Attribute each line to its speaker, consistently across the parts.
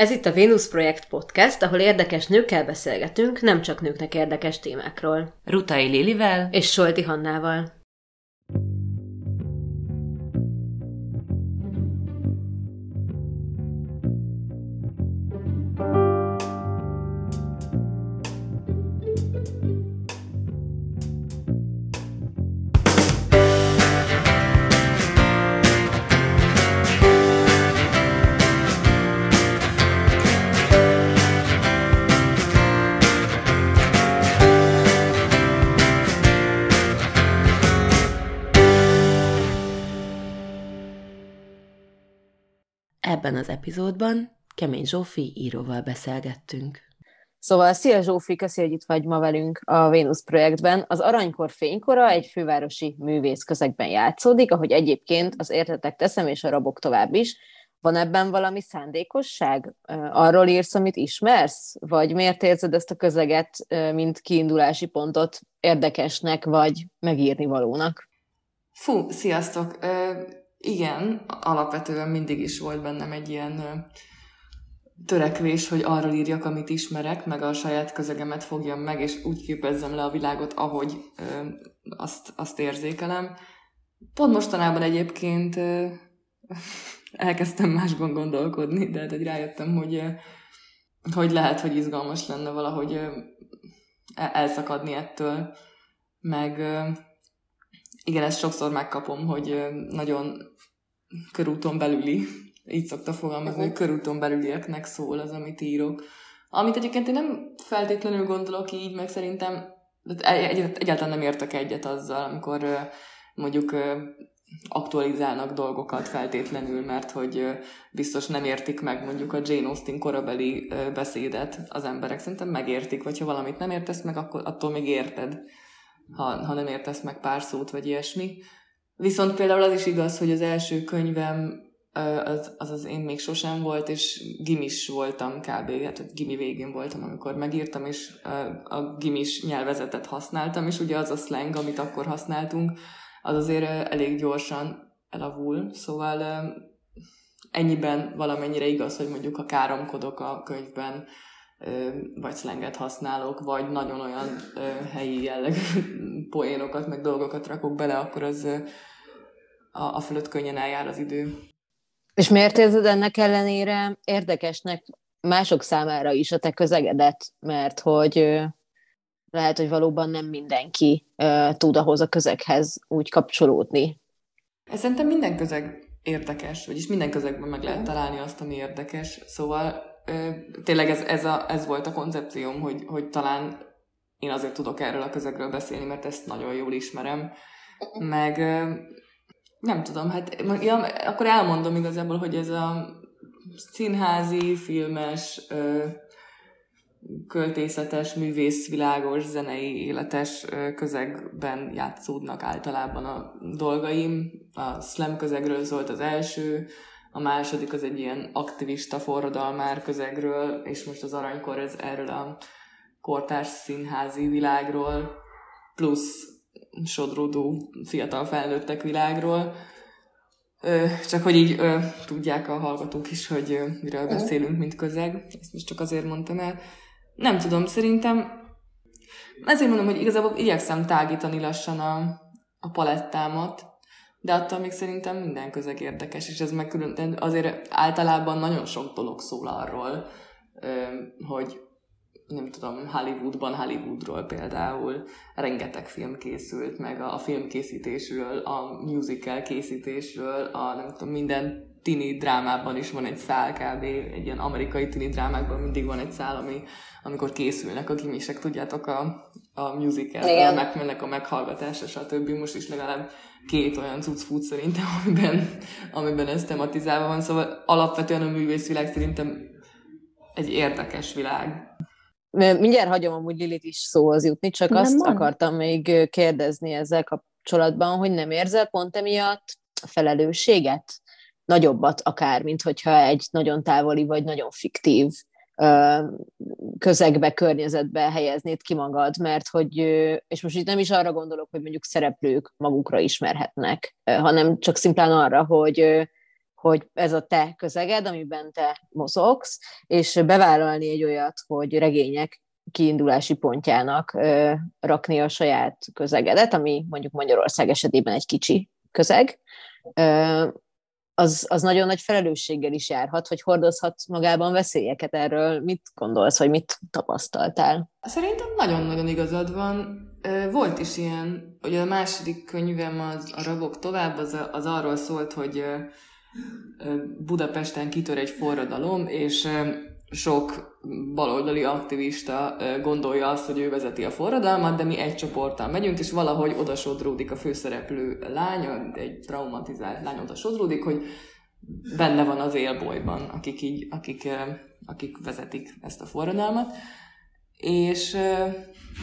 Speaker 1: Ez itt a Venus Projekt Podcast, ahol érdekes nőkkel beszélgetünk, nem csak nőknek érdekes témákról.
Speaker 2: Rutai Lilivel
Speaker 1: és Solti Hannával. Epizódban Kemény Zsófi íróval beszélgettünk. Szóval, szia Zsófi, köszi, hogy itt vagy ma velünk a Vénusz projektben. Az Aranykor fénykora egy fővárosi művész közegben játszódik, ahogy egyébként az Értetek teszem és a rabok tovább is. Van ebben valami szándékosság? Arról írsz, amit ismersz? Vagy miért érzed ezt a közeget, mint kiindulási pontot érdekesnek, vagy megírni valónak?
Speaker 3: Fú, sziasztok! Igen, alapvetően mindig is volt bennem egy ilyen törekvés, hogy arról írjak, amit ismerek, meg a saját közegemet fogjam meg, és úgy képezzem le a világot, ahogy ö, azt, azt érzékelem. Pont mostanában egyébként ö, elkezdtem másban gondolkodni, de hát egy rájöttem, hogy, hogy lehet, hogy izgalmas lenne valahogy ö, elszakadni ettől, meg igen, ezt sokszor megkapom, hogy nagyon körúton belüli, így szokta fogalmazni, hogy körúton belülieknek szól az, amit írok. Amit egyébként én nem feltétlenül gondolok így, meg szerintem egyáltalán nem értek egyet azzal, amikor mondjuk aktualizálnak dolgokat feltétlenül, mert hogy biztos nem értik meg mondjuk a Jane Austen korabeli beszédet az emberek. Szerintem megértik, vagy ha valamit nem értesz meg, akkor attól még érted, ha, ha nem értesz meg pár szót, vagy ilyesmi. Viszont például az is igaz, hogy az első könyvem az, az az én még sosem volt, és gimis voltam kb. Hát gimi végén voltam, amikor megírtam, és a gimis nyelvezetet használtam, és ugye az a slang, amit akkor használtunk, az azért elég gyorsan elavul, szóval ennyiben valamennyire igaz, hogy mondjuk ha káromkodok a könyvben, vagy szlenget használok, vagy nagyon olyan helyi jellegű poénokat, meg dolgokat rakok bele, akkor az a, a fölött könnyen eljár az idő.
Speaker 1: És miért érzed ennek ellenére érdekesnek mások számára is a te közegedet? Mert hogy lehet, hogy valóban nem mindenki tud ahhoz a közeghez úgy kapcsolódni.
Speaker 3: Szerintem minden közeg érdekes, vagyis minden közegben meg lehet találni azt, ami érdekes. Szóval tényleg ez, ez, a, ez volt a koncepcióm, hogy, hogy talán én azért tudok erről a közegről beszélni, mert ezt nagyon jól ismerem. Meg nem tudom, hát ja, akkor elmondom igazából, hogy ez a színházi, filmes, költészetes, művészvilágos, zenei, életes közegben játszódnak általában a dolgaim. A slam közegről szólt az első, a második az egy ilyen aktivista forradalmár közegről, és most az aranykor ez erről a kortárs színházi világról, plusz sodródó fiatal felnőttek világról. Csak hogy így tudják a hallgatók is, hogy miről beszélünk, mint közeg. Ezt most csak azért mondtam el. Nem tudom, szerintem ezért mondom, hogy igazából igyekszem tágítani lassan a, a palettámat, de attól még szerintem minden közeg érdekes, és ez meg külön, azért általában nagyon sok dolog szól arról, hogy nem tudom, Hollywoodban, Hollywoodról például rengeteg film készült, meg a filmkészítésről, a musical készítésről, a nem tudom, minden tini drámában is van egy szál kb. Egy ilyen amerikai tini drámákban mindig van egy szál, ami, amikor készülnek a gimisek, tudjátok, a, a musical megmennek a meghallgatásra, stb. Most is legalább két olyan cucc szerintem, amiben, amiben ez tematizálva van, szóval alapvetően a művészvilág szerintem egy érdekes világ.
Speaker 1: Mindjárt hagyom amúgy Lilit is szóhoz jutni, csak nem azt van. akartam még kérdezni ezzel kapcsolatban, hogy nem érzel pont emiatt felelősséget? Nagyobbat akár, mint hogyha egy nagyon távoli vagy nagyon fiktív közegbe, környezetbe helyeznéd ki magad, mert hogy, és most itt nem is arra gondolok, hogy mondjuk szereplők magukra ismerhetnek, hanem csak szimplán arra, hogy
Speaker 2: hogy ez a te közeged, amiben te mozogsz, és bevállalni egy olyat, hogy regények kiindulási pontjának rakni a saját közegedet, ami mondjuk Magyarország esetében egy kicsi közeg, az, az nagyon nagy felelősséggel is járhat, hogy hordozhat magában veszélyeket erről. Mit gondolsz, vagy mit tapasztaltál?
Speaker 3: Szerintem nagyon-nagyon igazad van. Volt is ilyen, hogy a második könyvem az a Rabok tovább, az, az arról szólt, hogy Budapesten kitör egy forradalom, és sok baloldali aktivista gondolja azt, hogy ő vezeti a forradalmat, de mi egy csoporttal megyünk, és valahogy odasodródik a főszereplő lány, egy traumatizált lány odasodródik, hogy benne van az élbolyban, akik, így, akik, akik vezetik ezt a forradalmat. És,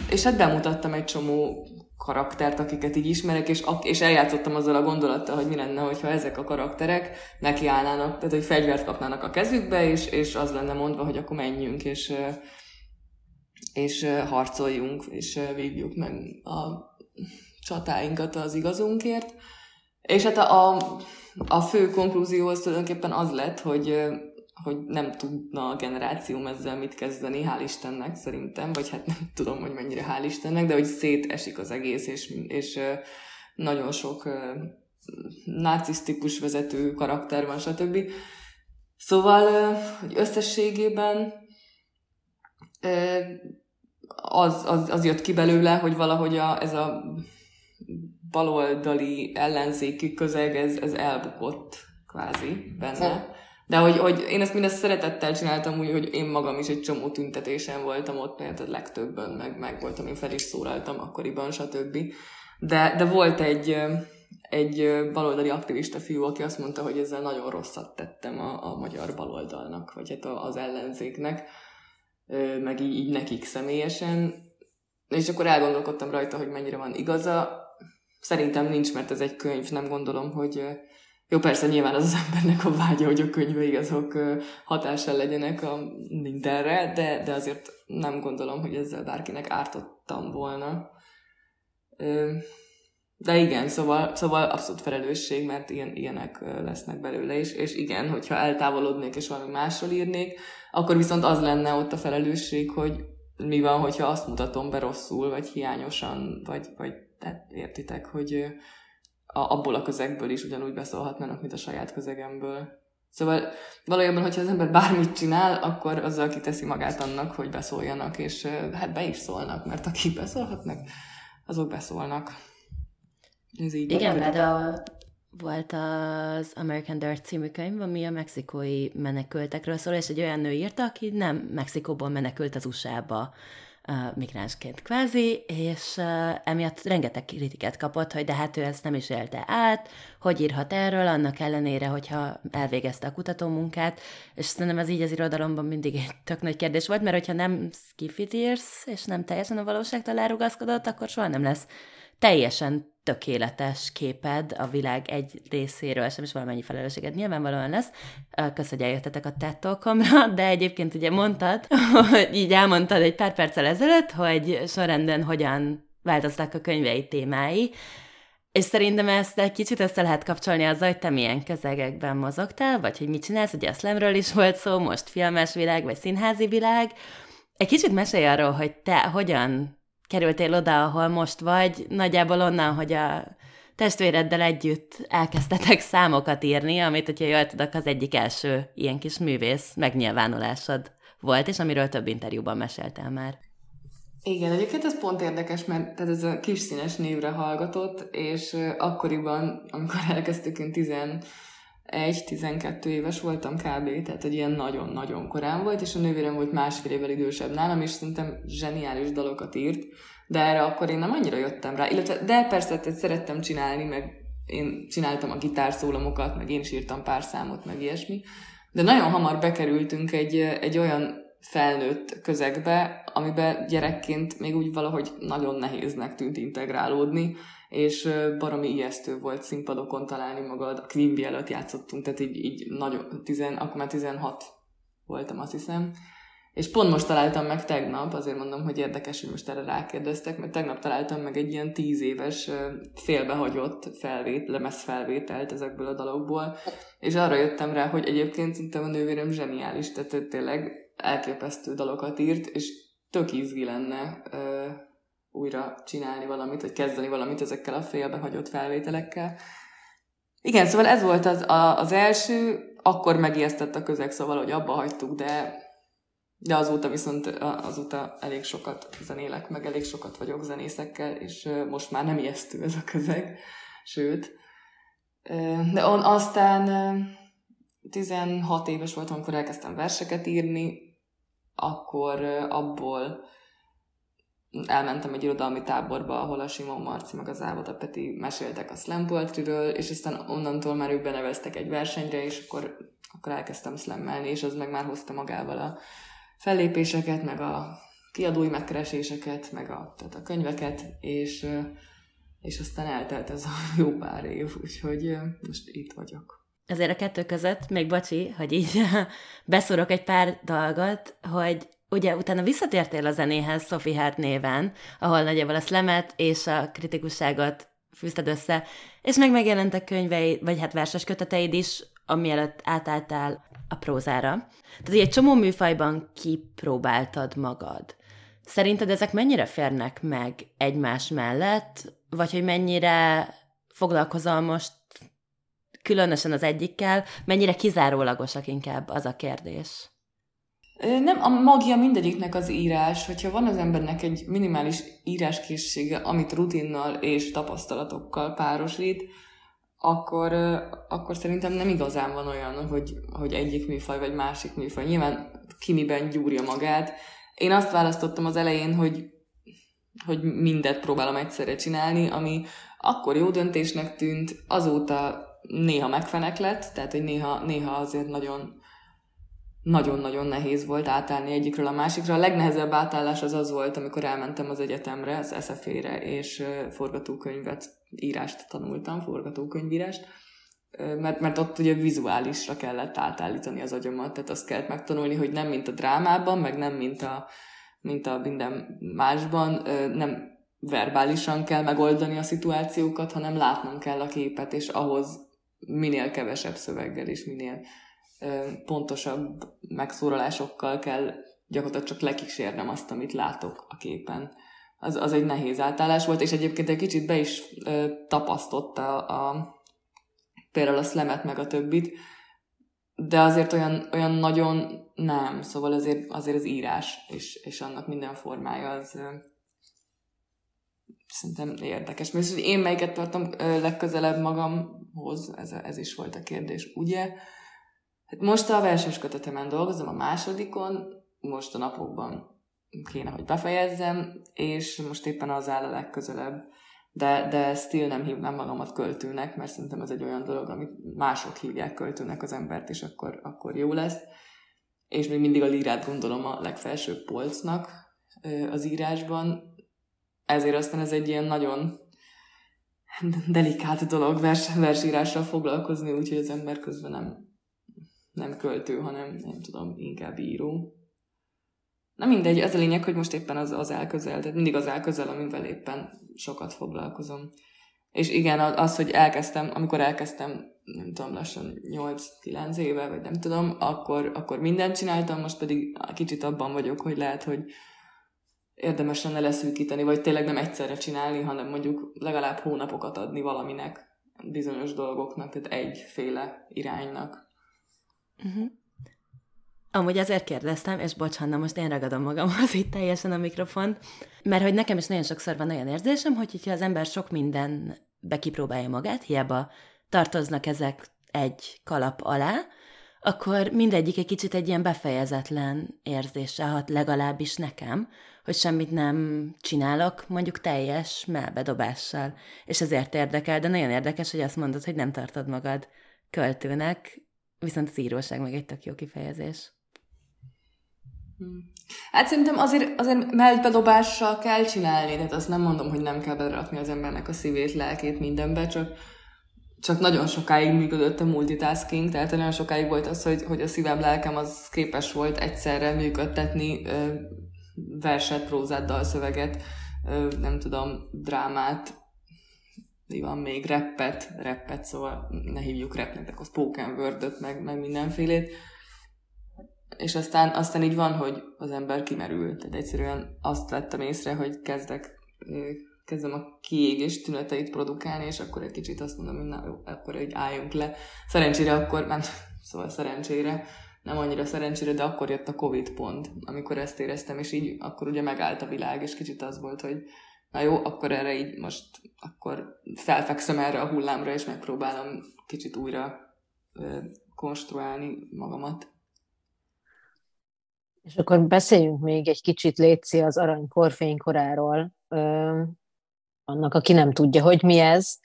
Speaker 3: és hát bemutattam egy csomó karaktert, akiket így ismerek, és, és eljátszottam azzal a gondolattal, hogy mi lenne, hogyha ezek a karakterek nekiállnának, tehát hogy fegyvert kapnának a kezükbe, és, és az lenne mondva, hogy akkor menjünk, és, és harcoljunk, és vívjuk meg a csatáinkat az igazunkért. És hát a, a, a fő konklúzió az tulajdonképpen az lett, hogy hogy nem tudna a generációm ezzel mit kezdeni, hál' Istennek szerintem, vagy hát nem tudom, hogy mennyire hál' Istennek, de hogy szétesik az egész, és, és nagyon sok narcisztikus vezető karakter van, stb. Szóval, hogy összességében az, az, az jött ki belőle, hogy valahogy a, ez a baloldali ellenzéki közeg, ez, ez elbukott kvázi benne. De hogy, hogy én ezt mindezt szeretettel csináltam úgy, hogy én magam is egy csomó tüntetésen voltam ott, mert a legtöbben meg, meg voltam, én fel is szólaltam akkoriban, stb. De, de volt egy, egy baloldali aktivista fiú, aki azt mondta, hogy ezzel nagyon rosszat tettem a, a magyar baloldalnak, vagy hát az ellenzéknek, meg így, így nekik személyesen. És akkor elgondolkodtam rajta, hogy mennyire van igaza. Szerintem nincs, mert ez egy könyv, nem gondolom, hogy jó, persze nyilván az az embernek a vágya, hogy a könyvei azok hatással legyenek a mindenre, de, de azért nem gondolom, hogy ezzel bárkinek ártottam volna. De igen, szóval, szóval abszolút felelősség, mert ilyen, ilyenek lesznek belőle is, és igen, hogyha eltávolodnék és valami másról írnék, akkor viszont az lenne ott a felelősség, hogy mi van, hogyha azt mutatom be rosszul, vagy hiányosan, vagy, vagy tehát értitek, hogy, abból a közegből is ugyanúgy beszólhatnának, mint a saját közegemből. Szóval valójában, hogyha az ember bármit csinál, akkor azzal kiteszi magát annak, hogy beszóljanak, és hát be is szólnak, mert akik beszólhatnak, azok beszólnak.
Speaker 2: Ez így Igen, például volt az American Dirt című könyv, ami a mexikói menekültekről szól, és egy olyan nő írta, aki nem Mexikóból menekült az USA-ba migránsként kvázi, és emiatt rengeteg kritikát kapott, hogy de hát ő ezt nem is élte át, hogy írhat erről, annak ellenére, hogyha elvégezte a kutatómunkát, és szerintem ez így az irodalomban mindig egy tök nagy kérdés volt, mert hogyha nem skifit írsz, és nem teljesen a valóságtól elrugaszkodott, akkor soha nem lesz teljesen tökéletes képed a világ egy részéről, sem is valamennyi felelősséget nyilvánvalóan lesz. Kösz, hogy eljöttetek a TED de egyébként ugye mondtad, hogy így elmondtad egy pár perccel ezelőtt, hogy sorrenden hogyan változtak a könyvei témái, és szerintem ezt egy kicsit össze lehet kapcsolni azzal, hogy te milyen közegekben mozogtál, vagy hogy mit csinálsz, ugye eszlemről is volt szó, most filmes világ, vagy színházi világ. Egy kicsit mesélj arról, hogy te hogyan kerültél oda, ahol most vagy, nagyjából onnan, hogy a testvéreddel együtt elkezdtetek számokat írni, amit, hogyha jól tudok, az egyik első ilyen kis művész megnyilvánulásod volt, és amiről több interjúban meséltél már.
Speaker 3: Igen, egyébként ez pont érdekes, mert ez a kis színes névre hallgatott, és akkoriban, amikor elkezdtük, én 11-12 éves voltam kb. Tehát, hogy ilyen nagyon-nagyon korán volt, és a nővérem volt másfél évvel idősebb nálam, és szerintem zseniális dalokat írt, de erre akkor én nem annyira jöttem rá. Illetve, de persze, tehát szerettem csinálni, meg én csináltam a gitárszólamokat, meg én is írtam pár számot, meg ilyesmi. De nagyon hamar bekerültünk egy, egy olyan felnőtt közegbe, amiben gyerekként még úgy valahogy nagyon nehéznek tűnt integrálódni, és baromi ijesztő volt színpadokon találni magad. A Quimby előtt játszottunk, tehát így, így nagyon, tizen, akkor már 16 voltam, azt hiszem. És pont most találtam meg tegnap, azért mondom, hogy érdekes, hogy most erre rákérdeztek, mert tegnap találtam meg egy ilyen tíz éves félbehagyott felvét, lemez felvételt ezekből a dalokból, és arra jöttem rá, hogy egyébként szerintem a nővérem zseniális, tehát tényleg elképesztő dalokat írt, és tök izgi lenne újra csinálni valamit, vagy kezdeni valamit ezekkel a félbehagyott felvételekkel. Igen, szóval ez volt az, a, az első, akkor megijesztett a közeg, szóval, hogy abba hagytuk, de de azóta viszont azóta elég sokat zenélek, meg elég sokat vagyok zenészekkel, és most már nem ijesztő ez a közeg, sőt. De on, aztán 16 éves voltam, amikor elkezdtem verseket írni, akkor abból elmentem egy irodalmi táborba, ahol a Simon Marci meg az Ávoda Peti meséltek a slam poetryről, és aztán onnantól már ők beneveztek egy versenyre, és akkor, akkor elkezdtem slammelni, és az meg már hozta magával a fellépéseket, meg a kiadói megkereséseket, meg a, tehát a könyveket, és, és aztán eltelt ez a jó pár év, úgyhogy most itt vagyok.
Speaker 2: Azért a kettő között, még bocsi, hogy így beszorok egy pár dolgot, hogy ugye utána visszatértél a zenéhez Sophie Hart néven, ahol nagyjából a szlemet és a kritikusságot fűzted össze, és meg megjelentek könyvei, vagy hát verses köteteid is, amielőtt átálltál a prózára. Tehát egy csomó műfajban kipróbáltad magad. Szerinted ezek mennyire férnek meg egymás mellett, vagy hogy mennyire foglalkozol most különösen az egyikkel, mennyire kizárólagosak inkább az a kérdés?
Speaker 3: Nem, a magia mindegyiknek az írás, hogyha van az embernek egy minimális íráskészsége, amit rutinnal és tapasztalatokkal párosít, akkor, akkor szerintem nem igazán van olyan, hogy, hogy egyik műfaj vagy másik műfaj. Nyilván ki miben gyúrja magát. Én azt választottam az elején, hogy, hogy mindet próbálom egyszerre csinálni, ami akkor jó döntésnek tűnt, azóta néha megfenek lett, tehát hogy néha, néha azért nagyon nagyon-nagyon nehéz volt átállni egyikről a másikra. A legnehezebb átállás az az volt, amikor elmentem az egyetemre, az SFE-re, és forgatókönyvet, írást tanultam, forgatókönyvírást, mert, mert ott ugye vizuálisra kellett átállítani az agyamat, tehát azt kellett megtanulni, hogy nem mint a drámában, meg nem mint a, mint a minden másban, nem verbálisan kell megoldani a szituációkat, hanem látnom kell a képet, és ahhoz minél kevesebb szöveggel és minél pontosabb megszólalásokkal kell gyakorlatilag csak lekísérnem azt, amit látok a képen. Az, az egy nehéz átállás volt, és egyébként egy kicsit be is ö, tapasztotta a, például a szlemet meg a többit, de azért olyan, olyan nagyon nem, szóval azért, azért az írás és, és annak minden formája az ö, szerintem érdekes. Mert én melyiket tartom ö, legközelebb magamhoz, ez, ez is volt a kérdés, ugye? Hát most a verses kötetemen dolgozom, a másodikon, most a napokban kéne, hogy befejezzem, és most éppen az áll a legközelebb. De, de still nem hívnám magamat költőnek, mert szerintem ez egy olyan dolog, amit mások hívják költőnek az embert, és akkor, akkor jó lesz. És még mindig a lírát gondolom a legfelsőbb polcnak az írásban. Ezért aztán ez egy ilyen nagyon delikát dolog vers, versírással foglalkozni, úgyhogy az ember közben nem, nem költő, hanem nem tudom, inkább író. Na mindegy, ez a lényeg, hogy most éppen az, az elközel, tehát mindig az elközel, amivel éppen sokat foglalkozom. És igen, az, hogy elkezdtem, amikor elkezdtem, nem tudom, lassan 8-9 éve, vagy nem tudom, akkor, akkor mindent csináltam, most pedig kicsit abban vagyok, hogy lehet, hogy érdemes lenne leszűkíteni, vagy tényleg nem egyszerre csinálni, hanem mondjuk legalább hónapokat adni valaminek, bizonyos dolgoknak, tehát egyféle iránynak.
Speaker 2: Uh-huh. Amúgy ezért kérdeztem, és bocs, Hanna, most én ragadom magamhoz itt teljesen a mikrofont, mert hogy nekem is nagyon sokszor van olyan érzésem, hogy hogyha az ember sok mindenbe kipróbálja magát, hiába tartoznak ezek egy kalap alá, akkor mindegyik egy kicsit egy ilyen befejezetlen érzése hat legalábbis nekem, hogy semmit nem csinálok, mondjuk teljes melbedobással. És ezért érdekel, de nagyon érdekes, hogy azt mondod, hogy nem tartod magad költőnek, Viszont az íróság meg egy tök jó kifejezés.
Speaker 3: Hmm. Hát szerintem azért, azért meltbedobással kell csinálni, tehát azt nem mondom, hogy nem kell berakni az embernek a szívét, lelkét mindenbe, csak csak nagyon sokáig működött a multitasking, tehát nagyon sokáig volt az, hogy, hogy a szívem, lelkem az képes volt egyszerre működtetni verset, prózát, dalszöveget, ö, nem tudom, drámát, mi van még, reppet, reppet, szóval ne hívjuk repnek, akkor spoken word meg, meg mindenfélét. És aztán, aztán így van, hogy az ember kimerül. Tehát egyszerűen azt vettem észre, hogy kezdek kezdem a kiégés tüneteit produkálni, és akkor egy kicsit azt mondom, hogy na jó, akkor egy álljunk le. Szerencsére akkor, nem, szóval szerencsére, nem annyira szerencsére, de akkor jött a Covid pont, amikor ezt éreztem, és így akkor ugye megállt a világ, és kicsit az volt, hogy na jó, akkor erre így most, akkor felfekszem erre a hullámra, és megpróbálom kicsit újra ö, konstruálni magamat.
Speaker 1: És akkor beszéljünk még egy kicsit, Léci, az aranykor fénykoráról annak, aki nem tudja, hogy mi ez.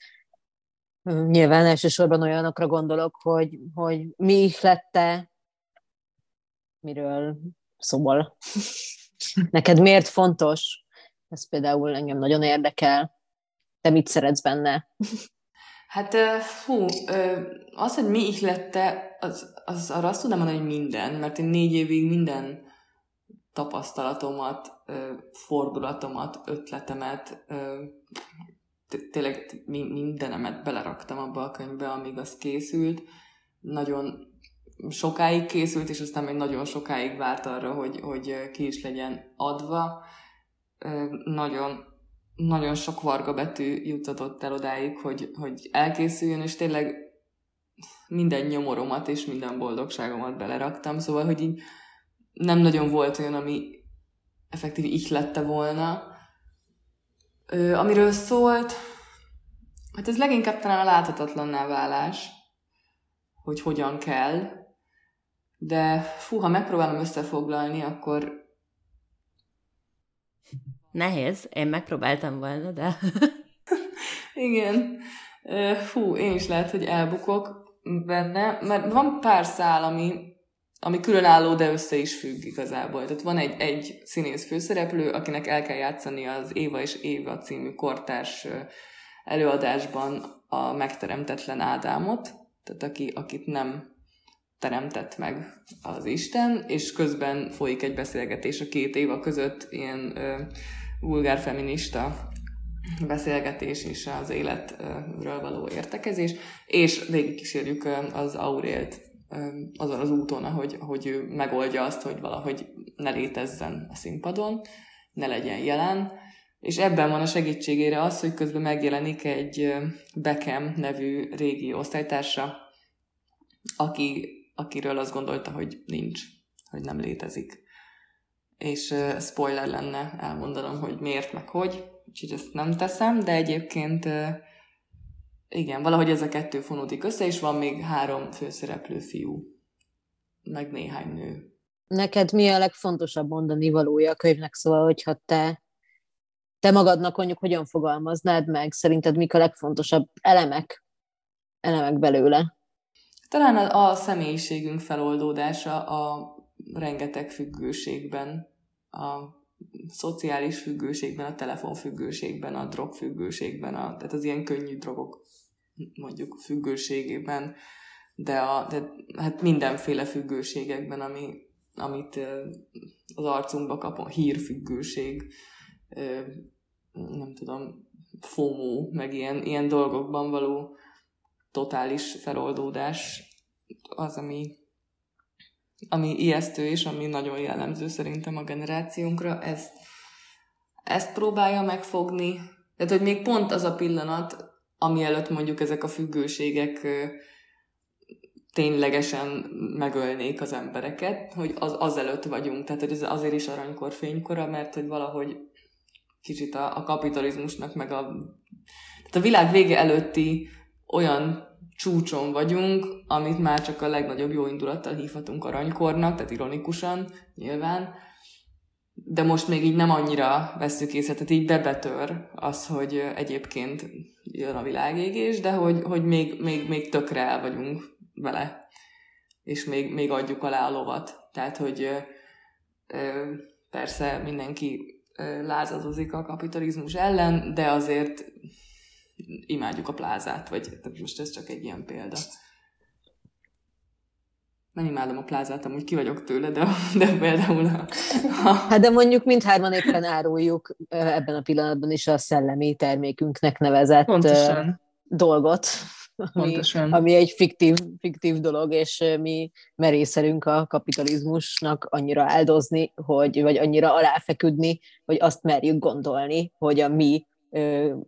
Speaker 1: Nyilván elsősorban olyanokra gondolok, hogy, hogy mi ihlette, miről szól. Neked miért fontos? Ez például engem nagyon érdekel. Te mit szeretsz benne?
Speaker 3: Hát, hú, az, hogy mi ihlette, az, az arra azt tudnám mondani, hogy minden, mert én négy évig minden tapasztalatomat, fordulatomat, ötletemet, tényleg mindenemet beleraktam abba a könyvbe, amíg az készült. Nagyon sokáig készült, és aztán még nagyon sokáig várt arra, hogy, hogy ki is legyen adva. Nagyon, nagyon sok varga betű juttatott el odáig, hogy, hogy elkészüljön, és tényleg minden nyomoromat és minden boldogságomat beleraktam, szóval, hogy így nem nagyon volt olyan, ami effektív ihlette volna. Ö, amiről szólt, hát ez leginkább talán a láthatatlanná válás, hogy hogyan kell, de fú, ha megpróbálom összefoglalni, akkor...
Speaker 1: Nehéz, én megpróbáltam volna, de...
Speaker 3: Igen. Fú, én is lehet, hogy elbukok benne, mert van pár szál, ami ami különálló, de össze is függ igazából. Tehát van egy, egy színész főszereplő, akinek el kell játszani az Éva és Éva című kortárs előadásban a megteremtetlen Ádámot, tehát aki, akit nem teremtett meg az Isten, és közben folyik egy beszélgetés a két Éva között, ilyen ö, vulgár feminista beszélgetés és az életről való értekezés, és végig kísérjük az Aurélt azon az úton, ahogy, ahogy ő megoldja azt, hogy valahogy ne létezzen a színpadon, ne legyen jelen, és ebben van a segítségére az, hogy közben megjelenik egy Beckham nevű régi osztálytársa, aki, akiről azt gondolta, hogy nincs, hogy nem létezik. És spoiler lenne elmondanom, hogy miért, meg hogy, úgyhogy ezt nem teszem, de egyébként igen, valahogy ez a kettő fonódik össze, és van még három főszereplő fiú, meg néhány nő.
Speaker 1: Neked mi a legfontosabb mondani valója a könyvnek, szóval, hogyha te, te magadnak mondjuk hogyan fogalmaznád meg, szerinted mik a legfontosabb elemek, elemek belőle?
Speaker 3: Talán a, a személyiségünk feloldódása a rengeteg függőségben, a szociális függőségben, a telefonfüggőségben, a drogfüggőségben, a, tehát az ilyen könnyű drogok mondjuk függőségében, de, a, de hát mindenféle függőségekben, ami, amit az arcunkba kapom, hírfüggőség, nem tudom, FOMO, meg ilyen, ilyen dolgokban való totális feloldódás az, ami, ami ijesztő és ami nagyon jellemző szerintem a generációnkra. Ezt, ezt próbálja megfogni. Tehát, hogy még pont az a pillanat, ami előtt mondjuk ezek a függőségek ténylegesen megölnék az embereket, hogy az, az előtt vagyunk, tehát hogy ez azért is aranykor fénykora, mert hogy valahogy kicsit a, a kapitalizmusnak, meg a, tehát a világ vége előtti olyan csúcson vagyunk, amit már csak a legnagyobb jó indulattal hívhatunk aranykornak, tehát ironikusan nyilván, de most még így nem annyira veszük észre, tehát így bebetör az, hogy egyébként jön a világégés, de hogy, hogy még, még, még tökre el vagyunk vele, és még, még adjuk alá a lovat. Tehát, hogy persze mindenki lázadozik a kapitalizmus ellen, de azért imádjuk a plázát, vagy most ez csak egy ilyen példa. Nem imádom a plázát, amúgy ki vagyok tőle, de, de például a,
Speaker 1: a... Hát de mondjuk mindhárman éppen áruljuk ebben a pillanatban is a szellemi termékünknek nevezett Pontosan. dolgot. Ami, ami egy fiktív, fiktív dolog, és mi merészelünk a kapitalizmusnak annyira áldozni, hogy, vagy annyira aláfeküdni, hogy azt merjük gondolni, hogy a mi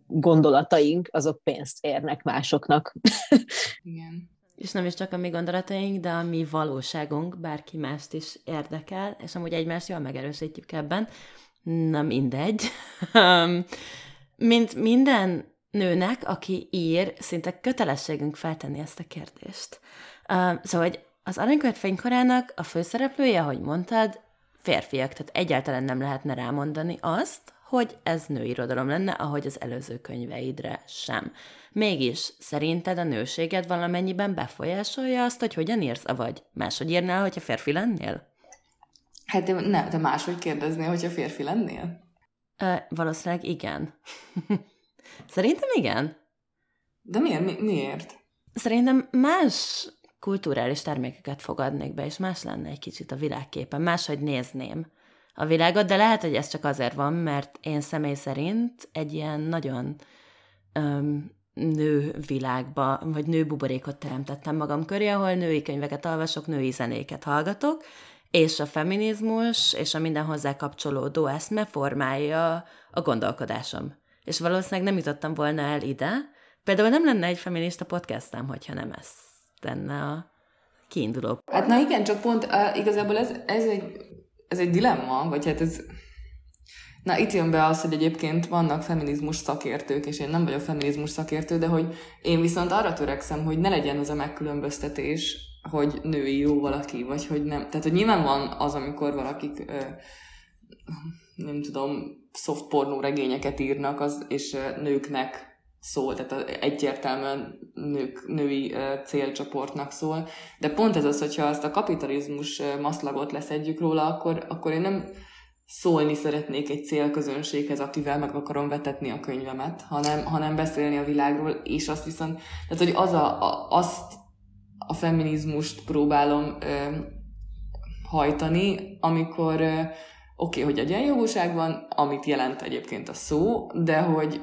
Speaker 1: gondolataink, azok pénzt érnek másoknak.
Speaker 3: Igen.
Speaker 2: És nem is csak a mi gondolataink, de a mi valóságunk bárki mást is érdekel, és amúgy egymást jól megerősítjük ebben. Na mindegy. Mint minden nőnek, aki ír, szinte kötelességünk feltenni ezt a kérdést. Szóval, hogy az Aranykövet fénykorának a főszereplője, ahogy mondtad, férfiak, tehát egyáltalán nem lehetne rámondani azt, hogy ez nőirodalom lenne, ahogy az előző könyveidre sem. Mégis, szerinted a nőséged valamennyiben befolyásolja azt, hogy hogyan írsz, vagy máshogy írnál, hogyha férfi lennél?
Speaker 3: Hát de, ne, de máshogy kérdeznél, hogyha férfi lennél?
Speaker 2: Ö, valószínűleg igen. Szerintem igen.
Speaker 3: De miért? Mi, miért?
Speaker 2: Szerintem más kulturális termékeket fogadnék be, és más lenne egy kicsit a világképen, máshogy nézném a világot, de lehet, hogy ez csak azért van, mert én személy szerint egy ilyen nagyon öm, nő világba, vagy nő buborékot teremtettem magam köré, ahol női könyveket olvasok, női zenéket hallgatok, és a feminizmus és a minden hozzá kapcsolódó eszme formálja a gondolkodásom. És valószínűleg nem jutottam volna el ide. Például nem lenne egy feminista podcastem, hogyha nem ez lenne a kiinduló.
Speaker 3: Hát na igen, csak pont uh, igazából ez, ez egy ez egy dilemma, vagy hát ez... Na, itt jön be az, hogy egyébként vannak feminizmus szakértők, és én nem vagyok feminizmus szakértő, de hogy én viszont arra törekszem, hogy ne legyen az a megkülönböztetés, hogy női jó valaki, vagy hogy nem. Tehát, hogy nyilván van az, amikor valakik, ö, nem tudom, soft pornó regényeket írnak, az, és nőknek szól, tehát egyértelműen nők, női célcsoportnak szól. De pont ez az, hogyha azt a kapitalizmus maszlagot leszedjük róla, akkor, akkor én nem szólni szeretnék egy célközönséghez, akivel meg akarom vetetni a könyvemet, hanem, hanem beszélni a világról, és azt viszont, tehát hogy az a, a, azt a feminizmust próbálom ö, hajtani, amikor oké, okay, hogy egyenjogúság van, amit jelent egyébként a szó, de hogy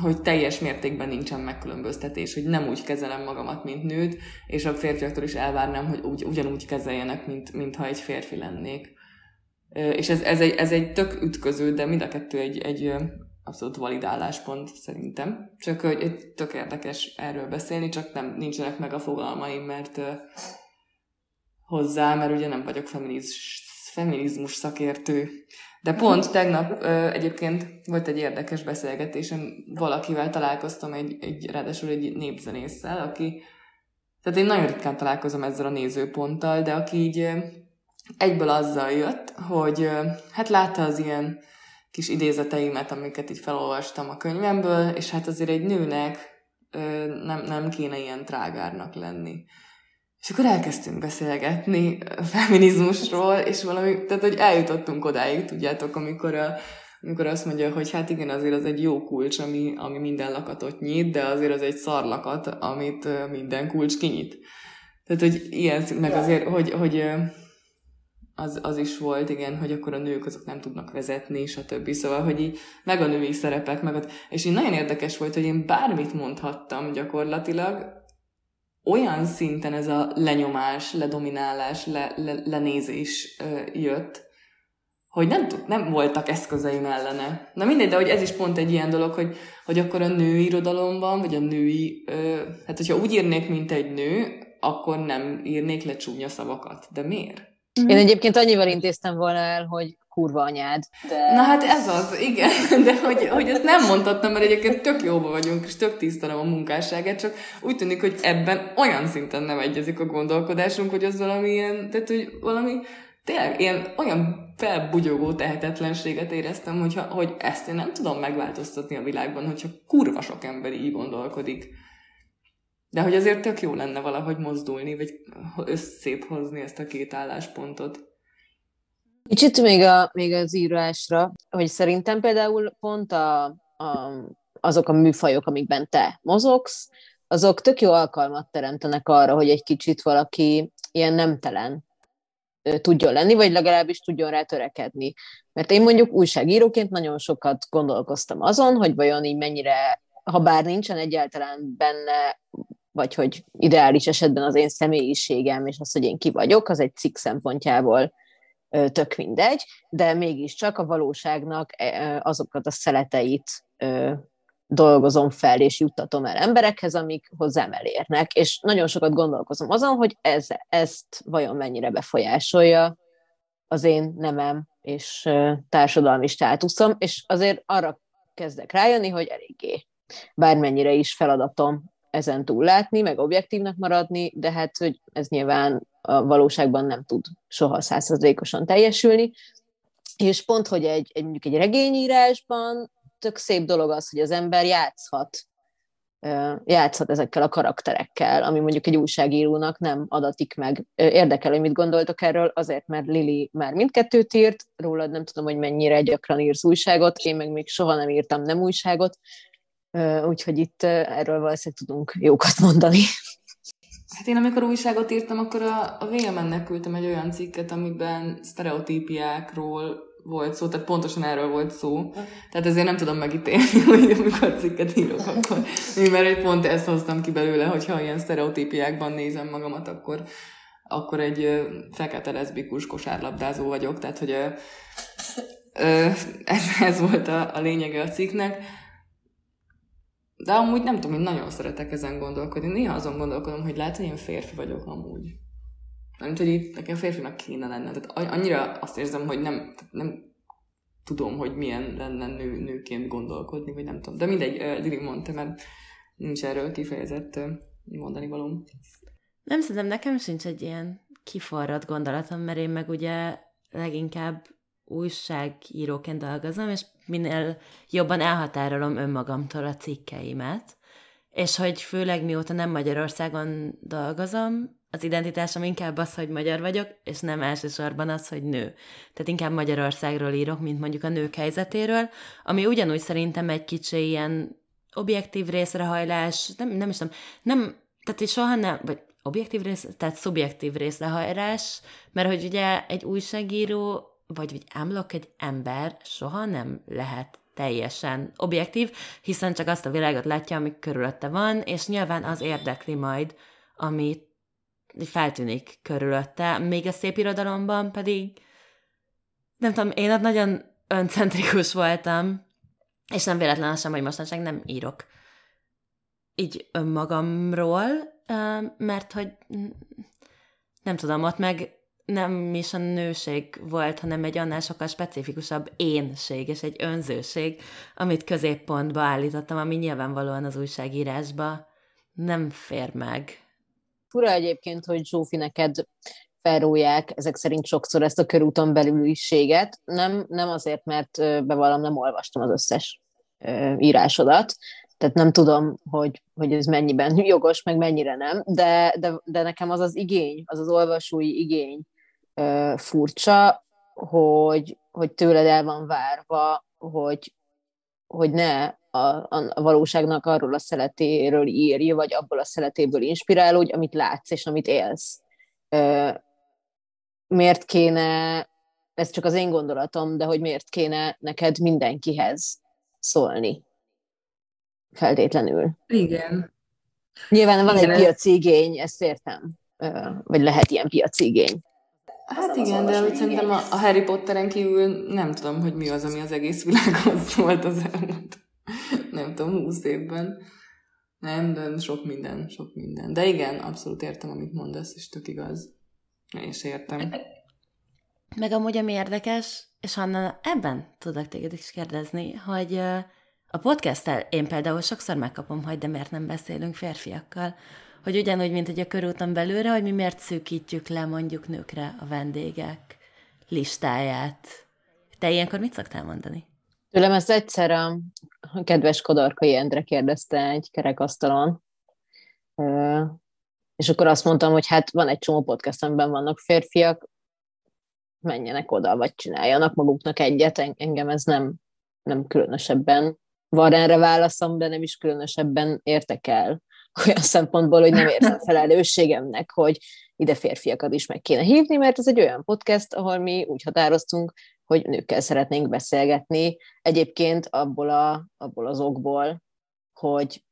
Speaker 3: hogy teljes mértékben nincsen megkülönböztetés, hogy nem úgy kezelem magamat, mint nőt, és a férfiaktól is elvárnám, hogy úgy, ugyanúgy kezeljenek, mint, mintha egy férfi lennék. És ez, ez, egy, ez egy tök ütköző, de mind a kettő egy, egy abszolút validáláspont szerintem. Csak hogy tök érdekes erről beszélni, csak nem nincsenek meg a fogalmaim, mert hozzá, mert ugye nem vagyok feminizmus, feminizmus szakértő. De pont tegnap ö, egyébként volt egy érdekes beszélgetésem, valakivel találkoztam, egy, egy, ráadásul egy népzenésszel, aki, tehát én nagyon ritkán találkozom ezzel a nézőponttal, de aki így egyből azzal jött, hogy hát látta az ilyen kis idézeteimet, amiket így felolvastam a könyvemből, és hát azért egy nőnek nem, nem kéne ilyen trágárnak lenni. És akkor elkezdtünk beszélgetni feminizmusról, és valami, tehát hogy eljutottunk odáig, tudjátok, amikor, a, amikor azt mondja, hogy hát igen, azért az egy jó kulcs, ami, ami minden lakatot nyit, de azért az egy szarlakat, amit minden kulcs kinyit. Tehát, hogy ilyen, meg azért, hogy, hogy az, az is volt, igen, hogy akkor a nők azok nem tudnak vezetni, és a többi. Szóval, hogy így meg a női szerepek, meg a, és így nagyon érdekes volt, hogy én bármit mondhattam gyakorlatilag, olyan szinten ez a lenyomás, ledominálás, le, le, lenézés ö, jött, hogy nem, tud, nem voltak eszközeim ellene. Na mindegy, de hogy ez is pont egy ilyen dolog, hogy, hogy akkor a női irodalomban, vagy a női, ö, hát hogyha úgy írnék, mint egy nő, akkor nem írnék le csúnya szavakat. De miért?
Speaker 1: Én egyébként annyival intéztem volna el, hogy kurva anyád.
Speaker 3: De... Na hát ez az, igen, de hogy, hogy ezt nem mondhattam, mert egyébként tök jóba vagyunk, és tök tisztelem a munkásságát, csak úgy tűnik, hogy ebben olyan szinten nem egyezik a gondolkodásunk, hogy az valami ilyen, tehát hogy valami tényleg ilyen olyan felbugyogó tehetetlenséget éreztem, hogyha, hogy ezt én nem tudom megváltoztatni a világban, hogyha kurva sok ember így gondolkodik. De hogy azért tök jó lenne valahogy mozdulni, vagy összép hozni ezt a két álláspontot.
Speaker 1: Kicsit még, a, még az írásra, hogy szerintem például pont a, a, azok a műfajok, amikben te mozogsz, azok tök jó alkalmat teremtenek arra, hogy egy kicsit valaki ilyen nemtelen tudjon lenni, vagy legalábbis tudjon rá törekedni. Mert én mondjuk újságíróként nagyon sokat gondolkoztam azon, hogy vajon így mennyire, ha bár nincsen egyáltalán benne, vagy hogy ideális esetben az én személyiségem, és az, hogy én ki vagyok, az egy cikk szempontjából tök mindegy, de mégiscsak a valóságnak azokat a szeleteit dolgozom fel, és juttatom el emberekhez, amik hozzám elérnek, és nagyon sokat gondolkozom azon, hogy ez, ezt vajon mennyire befolyásolja az én nemem és társadalmi státuszom, és azért arra kezdek rájönni, hogy eléggé bármennyire is feladatom ezen túl látni, meg objektívnak maradni, de hát, hogy ez nyilván a valóságban nem tud soha százszerzékosan teljesülni, és pont, hogy egy, egy mondjuk egy regényírásban tök szép dolog az, hogy az ember játszhat, játszhat ezekkel a karakterekkel, ami mondjuk egy újságírónak nem adatik meg. Érdekel, hogy mit gondoltok erről, azért, mert Lili már mindkettőt írt, rólad nem tudom, hogy mennyire gyakran írsz újságot, én meg még soha nem írtam nem újságot, úgyhogy itt erről valószínűleg tudunk jókat mondani.
Speaker 3: Hát én amikor újságot írtam, akkor a, a VMN-nek küldtem egy olyan cikket, amiben sztereotípiákról volt szó, tehát pontosan erről volt szó. Tehát ezért nem tudom megítélni, hogy amikor cikket írok, akkor mert egy pont ezt hoztam ki belőle, hogyha ilyen sztereotípiákban nézem magamat, akkor, akkor egy fekete leszbikus kosárlabdázó vagyok, tehát hogy ez, ez volt a, a lényege a cikknek. De amúgy nem tudom, én nagyon szeretek ezen gondolkodni. Néha azon gondolkodom, hogy lehet, hogy én férfi vagyok amúgy. Nem hogy itt nekem férfinak kéne lenne. Tehát annyira azt érzem, hogy nem, nem tudom, hogy milyen lenne nő, nőként gondolkodni, vagy nem tudom. De mindegy, Lili mondta, mert nincs erről kifejezett mondani valóm.
Speaker 2: Nem szerintem nekem sincs egy ilyen kiforrott gondolatom, mert én meg ugye leginkább újságíróként dolgozom, és minél jobban elhatárolom önmagamtól a cikkeimet, és hogy főleg mióta nem Magyarországon dolgozom, az identitásom inkább az, hogy magyar vagyok, és nem elsősorban az, hogy nő. Tehát inkább Magyarországról írok, mint mondjuk a nők helyzetéről, ami ugyanúgy szerintem egy kicsi ilyen objektív részrehajlás, nem, nem is tudom, nem, tehát hogy soha nem, vagy objektív rész, tehát szubjektív részrehajlás, mert hogy ugye egy újságíró, vagy egy ámlok egy ember soha nem lehet teljesen objektív, hiszen csak azt a világot látja, ami körülötte van, és nyilván az érdekli majd, amit feltűnik körülötte, még a szép irodalomban pedig nem tudom, én ott nagyon öncentrikus voltam, és nem véletlen sem, hogy mostanság nem írok így önmagamról, mert hogy nem tudom, ott meg nem is a nőség volt, hanem egy annál sokkal specifikusabb énség és egy önzőség, amit középpontba állítottam, ami nyilvánvalóan az újságírásba nem fér meg.
Speaker 1: Fura egyébként, hogy Zsófi neked felróják ezek szerint sokszor ezt a körúton belüliséget. Nem, nem azért, mert bevallom, nem olvastam az összes írásodat, tehát nem tudom, hogy, hogy ez mennyiben jogos, meg mennyire nem, de, de, de nekem az az igény, az az olvasói igény furcsa, hogy, hogy tőled el van várva, hogy, hogy ne a, a valóságnak arról a szeletéről írja, vagy abból a szeletéből inspirálódj, amit látsz és amit élsz. Miért kéne, ez csak az én gondolatom, de hogy miért kéne neked mindenkihez szólni? Feltétlenül.
Speaker 3: Igen.
Speaker 1: Nyilván van Igen. egy piaci igény, ezt értem. Vagy lehet ilyen piaci igény.
Speaker 3: Hát igen, de szerintem a, a Harry Potteren kívül nem tudom, hogy mi az, ami az egész világon szólt az elmúlt nem tudom, húsz évben. Nem, de sok minden, sok minden. De igen, abszolút értem, amit mondasz, és tök igaz. Én is értem.
Speaker 2: Meg amúgy, ami érdekes, és Hanna, ebben tudok téged is kérdezni, hogy a podcasttel én például sokszor megkapom, hogy de miért nem beszélünk férfiakkal, hogy ugyanúgy, mint hogy a körúton belőle, hogy mi miért szűkítjük le mondjuk nőkre a vendégek listáját. Te ilyenkor mit szoktál mondani?
Speaker 1: Tőlem ezt egyszer a kedves Kodarkai Endre kérdezte egy kerekasztalon, és akkor azt mondtam, hogy hát van egy csomó podcast, amiben vannak férfiak, menjenek oda, vagy csináljanak maguknak egyet, engem ez nem, nem különösebben van erre válaszom, de nem is különösebben értek el olyan szempontból, hogy nem érzem felelősségemnek, hogy ide férfiakat is meg kéne hívni, mert ez egy olyan podcast, ahol mi úgy határoztunk, hogy nőkkel szeretnénk beszélgetni. Egyébként abból, a, abból az okból, hogy,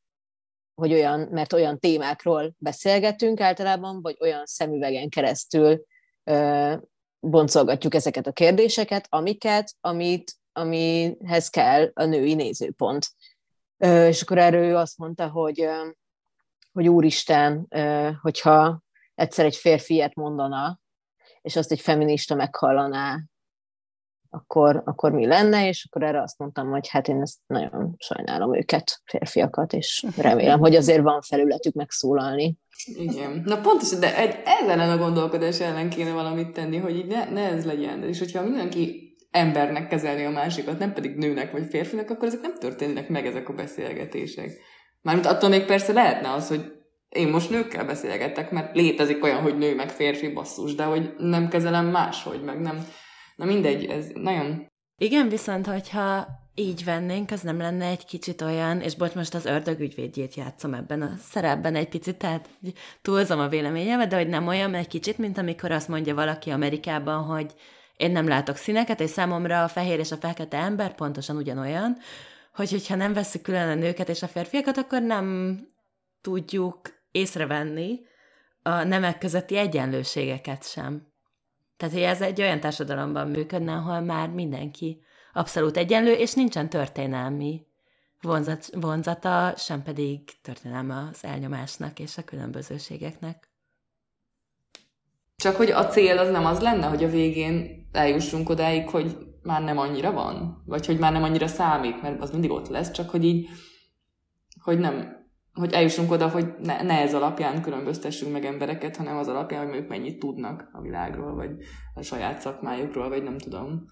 Speaker 1: hogy olyan, mert olyan témákról beszélgetünk általában, vagy olyan szemüvegen keresztül ö, boncolgatjuk ezeket a kérdéseket, amiket, amit, amihez kell a női nézőpont. Ö, és akkor erről ő azt mondta, hogy, ö, hogy úristen, hogyha egyszer egy férfi mondana, és azt egy feminista meghallaná, akkor, akkor mi lenne, és akkor erre azt mondtam, hogy hát én ezt nagyon sajnálom őket, férfiakat, és remélem, hogy azért van felületük megszólalni.
Speaker 3: Igen. Na pontosan, de egy, ezen a gondolkodás ellen kéne valamit tenni, hogy így ne, ne ez legyen. És hogyha mindenki embernek kezelni a másikat, nem pedig nőnek vagy férfinak, akkor ezek nem történnek meg ezek a beszélgetések. Mármint attól még persze lehetne az, hogy én most nőkkel beszélgetek, mert létezik olyan, hogy nő meg férfi basszus, de hogy nem kezelem máshogy, meg nem Na mindegy, ez nagyon...
Speaker 2: Igen, viszont hogyha így vennénk, az nem lenne egy kicsit olyan, és bocs, most az ördög ügyvédjét játszom ebben a szerepben egy picit, tehát túlzom a véleményemet, de hogy nem olyan egy kicsit, mint amikor azt mondja valaki Amerikában, hogy én nem látok színeket, és számomra a fehér és a fekete ember pontosan ugyanolyan, hogy hogyha nem veszük külön a nőket és a férfiakat, akkor nem tudjuk észrevenni a nemek közötti egyenlőségeket sem. Tehát, hogy ez egy olyan társadalomban működne, ahol már mindenki abszolút egyenlő, és nincsen történelmi vonzat, vonzata, sem pedig történelme az elnyomásnak és a különbözőségeknek.
Speaker 3: Csak hogy a cél az nem az lenne, hogy a végén eljussunk odáig, hogy már nem annyira van, vagy hogy már nem annyira számít, mert az mindig ott lesz, csak hogy így, hogy nem, hogy eljussunk oda, hogy ne, ne ez alapján különböztessünk meg embereket, hanem az alapján, hogy ők mennyit tudnak a világról, vagy a saját szakmájukról, vagy nem tudom.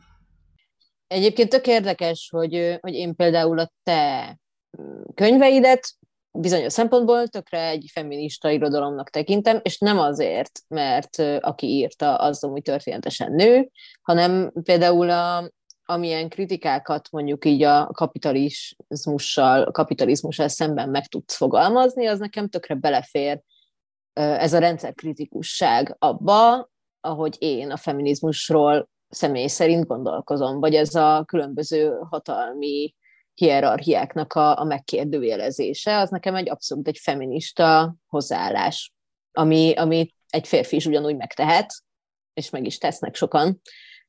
Speaker 1: Egyébként tök érdekes, hogy, hogy én például a te könyveidet bizonyos szempontból tökre egy feminista irodalomnak tekintem, és nem azért, mert aki írta, az amúgy történetesen nő, hanem például a, amilyen kritikákat mondjuk így a kapitalizmussal, kapitalizmussal szemben meg tudsz fogalmazni, az nekem tökre belefér ez a rendszerkritikusság abba, ahogy én a feminizmusról személy szerint gondolkozom, vagy ez a különböző hatalmi hierarchiáknak a, a megkérdőjelezése, az nekem egy abszolút egy feminista hozzáállás, ami, ami egy férfi is ugyanúgy megtehet, és meg is tesznek sokan,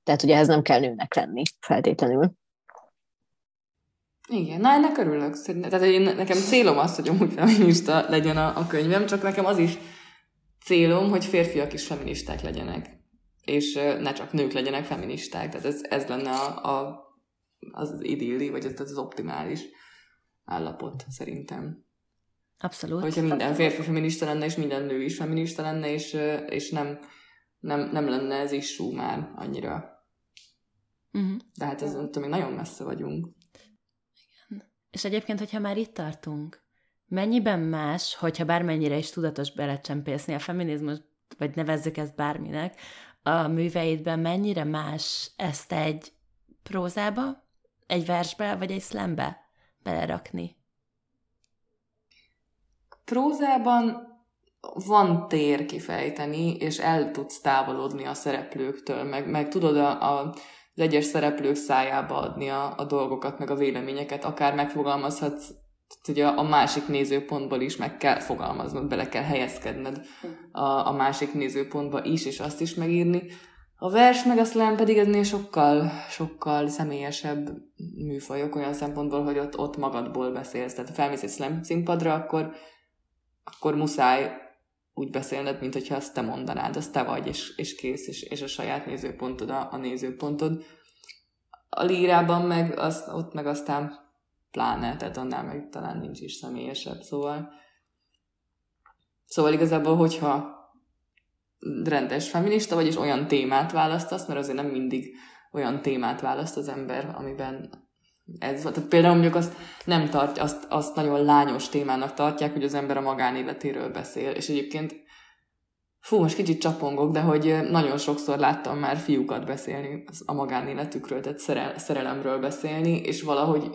Speaker 1: tehát ugye ehhez nem kell nőnek lenni feltétlenül.
Speaker 3: Igen, na ennek örülök. Tehát én, nekem célom az, hogy amúgy feminista legyen a, a könyvem, csak nekem az is célom, hogy férfiak is feministák legyenek. És ne csak nők legyenek feministák. Tehát ez, ez lenne a, a, az idilli, vagy ez az optimális állapot szerintem.
Speaker 2: Abszolút.
Speaker 3: Hogyha minden férfi feminista lenne, és minden nő is feminista lenne, és, és nem, nem, nem lenne ez is már annyira Uh-huh. De hát ez tudom, nagyon messze vagyunk.
Speaker 2: Igen. És egyébként, hogyha már itt tartunk, mennyiben más, hogyha bármennyire is tudatos belecsempészni a feminizmus, vagy nevezzük ezt bárminek, a műveidben mennyire más ezt egy prózába, egy versbe, vagy egy szlembe belerakni?
Speaker 3: Prózában van tér kifejteni, és el tudsz távolodni a szereplőktől, meg, meg tudod a, a az egyes szereplők szájába adni a, a dolgokat, meg a véleményeket, akár megfogalmazhatsz, ugye a másik nézőpontból is meg kell fogalmaznod, bele kell helyezkedned a, a másik nézőpontba is, és azt is megírni. A vers meg a slam pedig ennél sokkal, sokkal személyesebb műfajok olyan szempontból, hogy ott, ott magadból beszélsz. Tehát ha felmész egy slam színpadra, akkor, akkor muszáj úgy beszélned, mint hogyha azt te mondanád, azt te vagy, és, és kész, és, és a saját nézőpontod a, a nézőpontod. A lírában meg, az, ott meg aztán pláne, tehát annál meg talán nincs is személyesebb, szóval szóval igazából, hogyha rendes feminista vagy, és olyan témát választasz, mert azért nem mindig olyan témát választ az ember, amiben ez volt. Tehát például mondjuk azt nem tartja, azt, azt nagyon lányos témának tartják, hogy az ember a magánéletéről beszél. És egyébként fú, most kicsit csapongok, de hogy nagyon sokszor láttam már fiúkat beszélni a magánéletükről, tehát szerel, szerelemről beszélni, és valahogy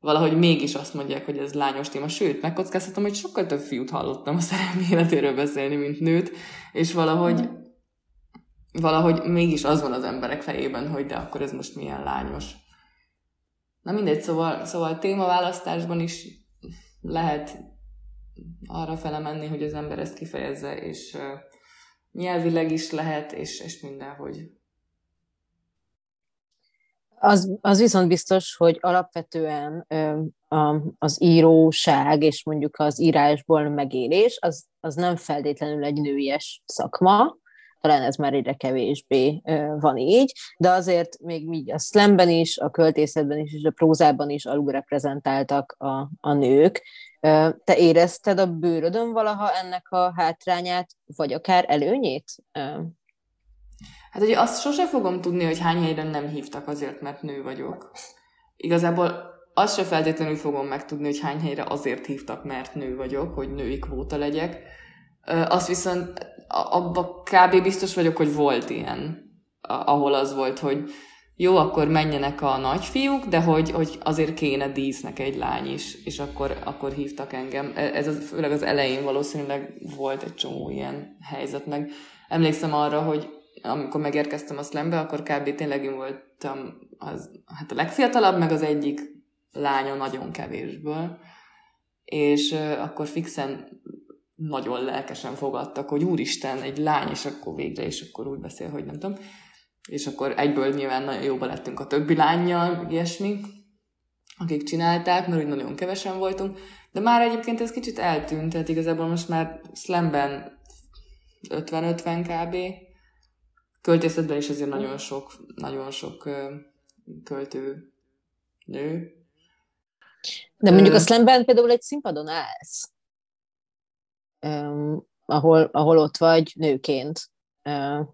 Speaker 3: valahogy mégis azt mondják, hogy ez lányos téma. Sőt, megkockáztatom, hogy sokkal több fiút hallottam a szerelmi életéről beszélni, mint nőt, és valahogy valahogy mégis az van az emberek fejében, hogy de akkor ez most milyen lányos. Na mindegy, szóval, szóval témaválasztásban is lehet arra fele menni, hogy az ember ezt kifejezze, és uh, nyelvileg is lehet, és, és mindenhogy.
Speaker 1: Az, az viszont biztos, hogy alapvetően az íróság és mondjuk az írásból megélés, az, az nem feltétlenül egy nőies szakma, talán ez már egyre kevésbé van így, de azért még így a slamben is, a költészetben is, és a prózában is alulreprezentáltak a, a nők. Te érezted a bőrödön valaha ennek a hátrányát, vagy akár előnyét?
Speaker 3: Hát ugye azt sose fogom tudni, hogy hány helyre nem hívtak azért, mert nő vagyok. Igazából azt se feltétlenül fogom megtudni, hogy hány helyre azért hívtak, mert nő vagyok, hogy női kvóta legyek. Azt viszont abba kb. biztos vagyok, hogy volt ilyen, ahol az volt, hogy jó, akkor menjenek a nagyfiúk, de hogy, hogy azért kéne dísznek egy lány is, és akkor, akkor hívtak engem. E, ez az, főleg az elején valószínűleg volt egy csomó ilyen helyzet, meg emlékszem arra, hogy amikor megérkeztem a slambe, akkor kb. tényleg én voltam az, hát a legfiatalabb, meg az egyik lánya nagyon kevésből, és akkor fixen nagyon lelkesen fogadtak, hogy úristen, egy lány, és akkor végre, és akkor úgy beszél, hogy nem tudom. És akkor egyből nyilván nagyon jóba lettünk a többi lányjal, ilyesmi, akik csinálták, mert úgy nagyon kevesen voltunk. De már egyébként ez kicsit eltűnt, tehát igazából most már slamben 50-50 kb. Költészetben is azért nagyon sok, nagyon sok költő nő.
Speaker 1: De mondjuk a slamben például egy színpadon állsz um, ahol, ahol ott vagy nőként, uh,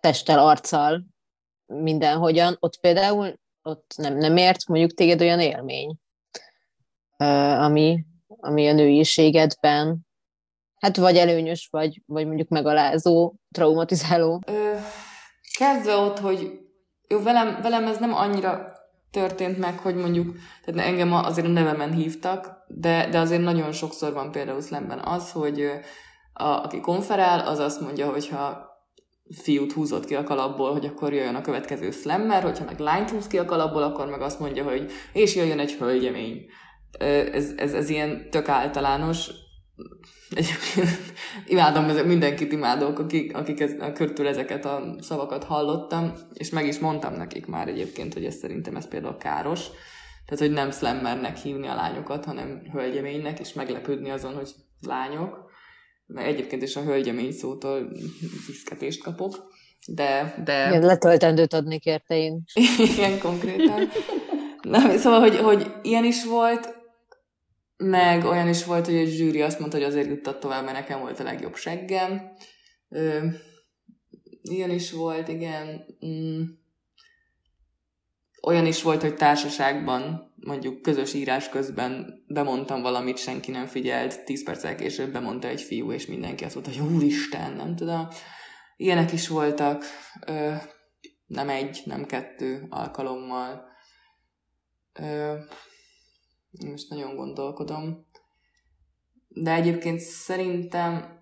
Speaker 1: testtel, arccal, mindenhogyan, ott például ott nem, nem ért mondjuk téged olyan élmény, uh, ami, ami a nőiségedben hát vagy előnyös, vagy, vagy mondjuk megalázó, traumatizáló. Ö,
Speaker 3: kezdve ott, hogy jó, velem, velem ez nem annyira történt meg, hogy mondjuk, tehát engem azért a nevemen hívtak, de, de azért nagyon sokszor van például szlemben az, hogy a, aki konferál, az azt mondja, hogyha fiút húzott ki a kalapból, hogy akkor jöjjön a következő slammer, hogyha meg lányt húz ki a kalapból, akkor meg azt mondja, hogy és jöjjön egy hölgyemény. Ez, ez, ez ilyen tök általános. Egyébként imádom, mindenkit imádok, akik, akik ez, a körtől ezeket a szavakat hallottam, és meg is mondtam nekik már egyébként, hogy ez szerintem ez például káros. Tehát, hogy nem slammernek hívni a lányokat, hanem hölgyeménynek, és meglepődni azon, hogy lányok. Mert egyébként is a hölgyemény szótól viszketést kapok. De, de...
Speaker 1: Igen, letöltendőt adnék érte én.
Speaker 3: Igen, konkrétan. Na, szóval, hogy, hogy ilyen is volt, meg olyan is volt, hogy egy zsűri azt mondta, hogy azért juttat tovább, mert nekem volt a legjobb seggem. Ö, ilyen is volt, igen. Mm. Olyan is volt, hogy társaságban, mondjuk közös írás közben bemondtam valamit, senki nem figyelt, tíz perccel később bemondta egy fiú, és mindenki azt mondta, hogy úristen, nem tudom. Ilyenek is voltak, ö, nem egy, nem kettő alkalommal. Ö, most nagyon gondolkodom. De egyébként szerintem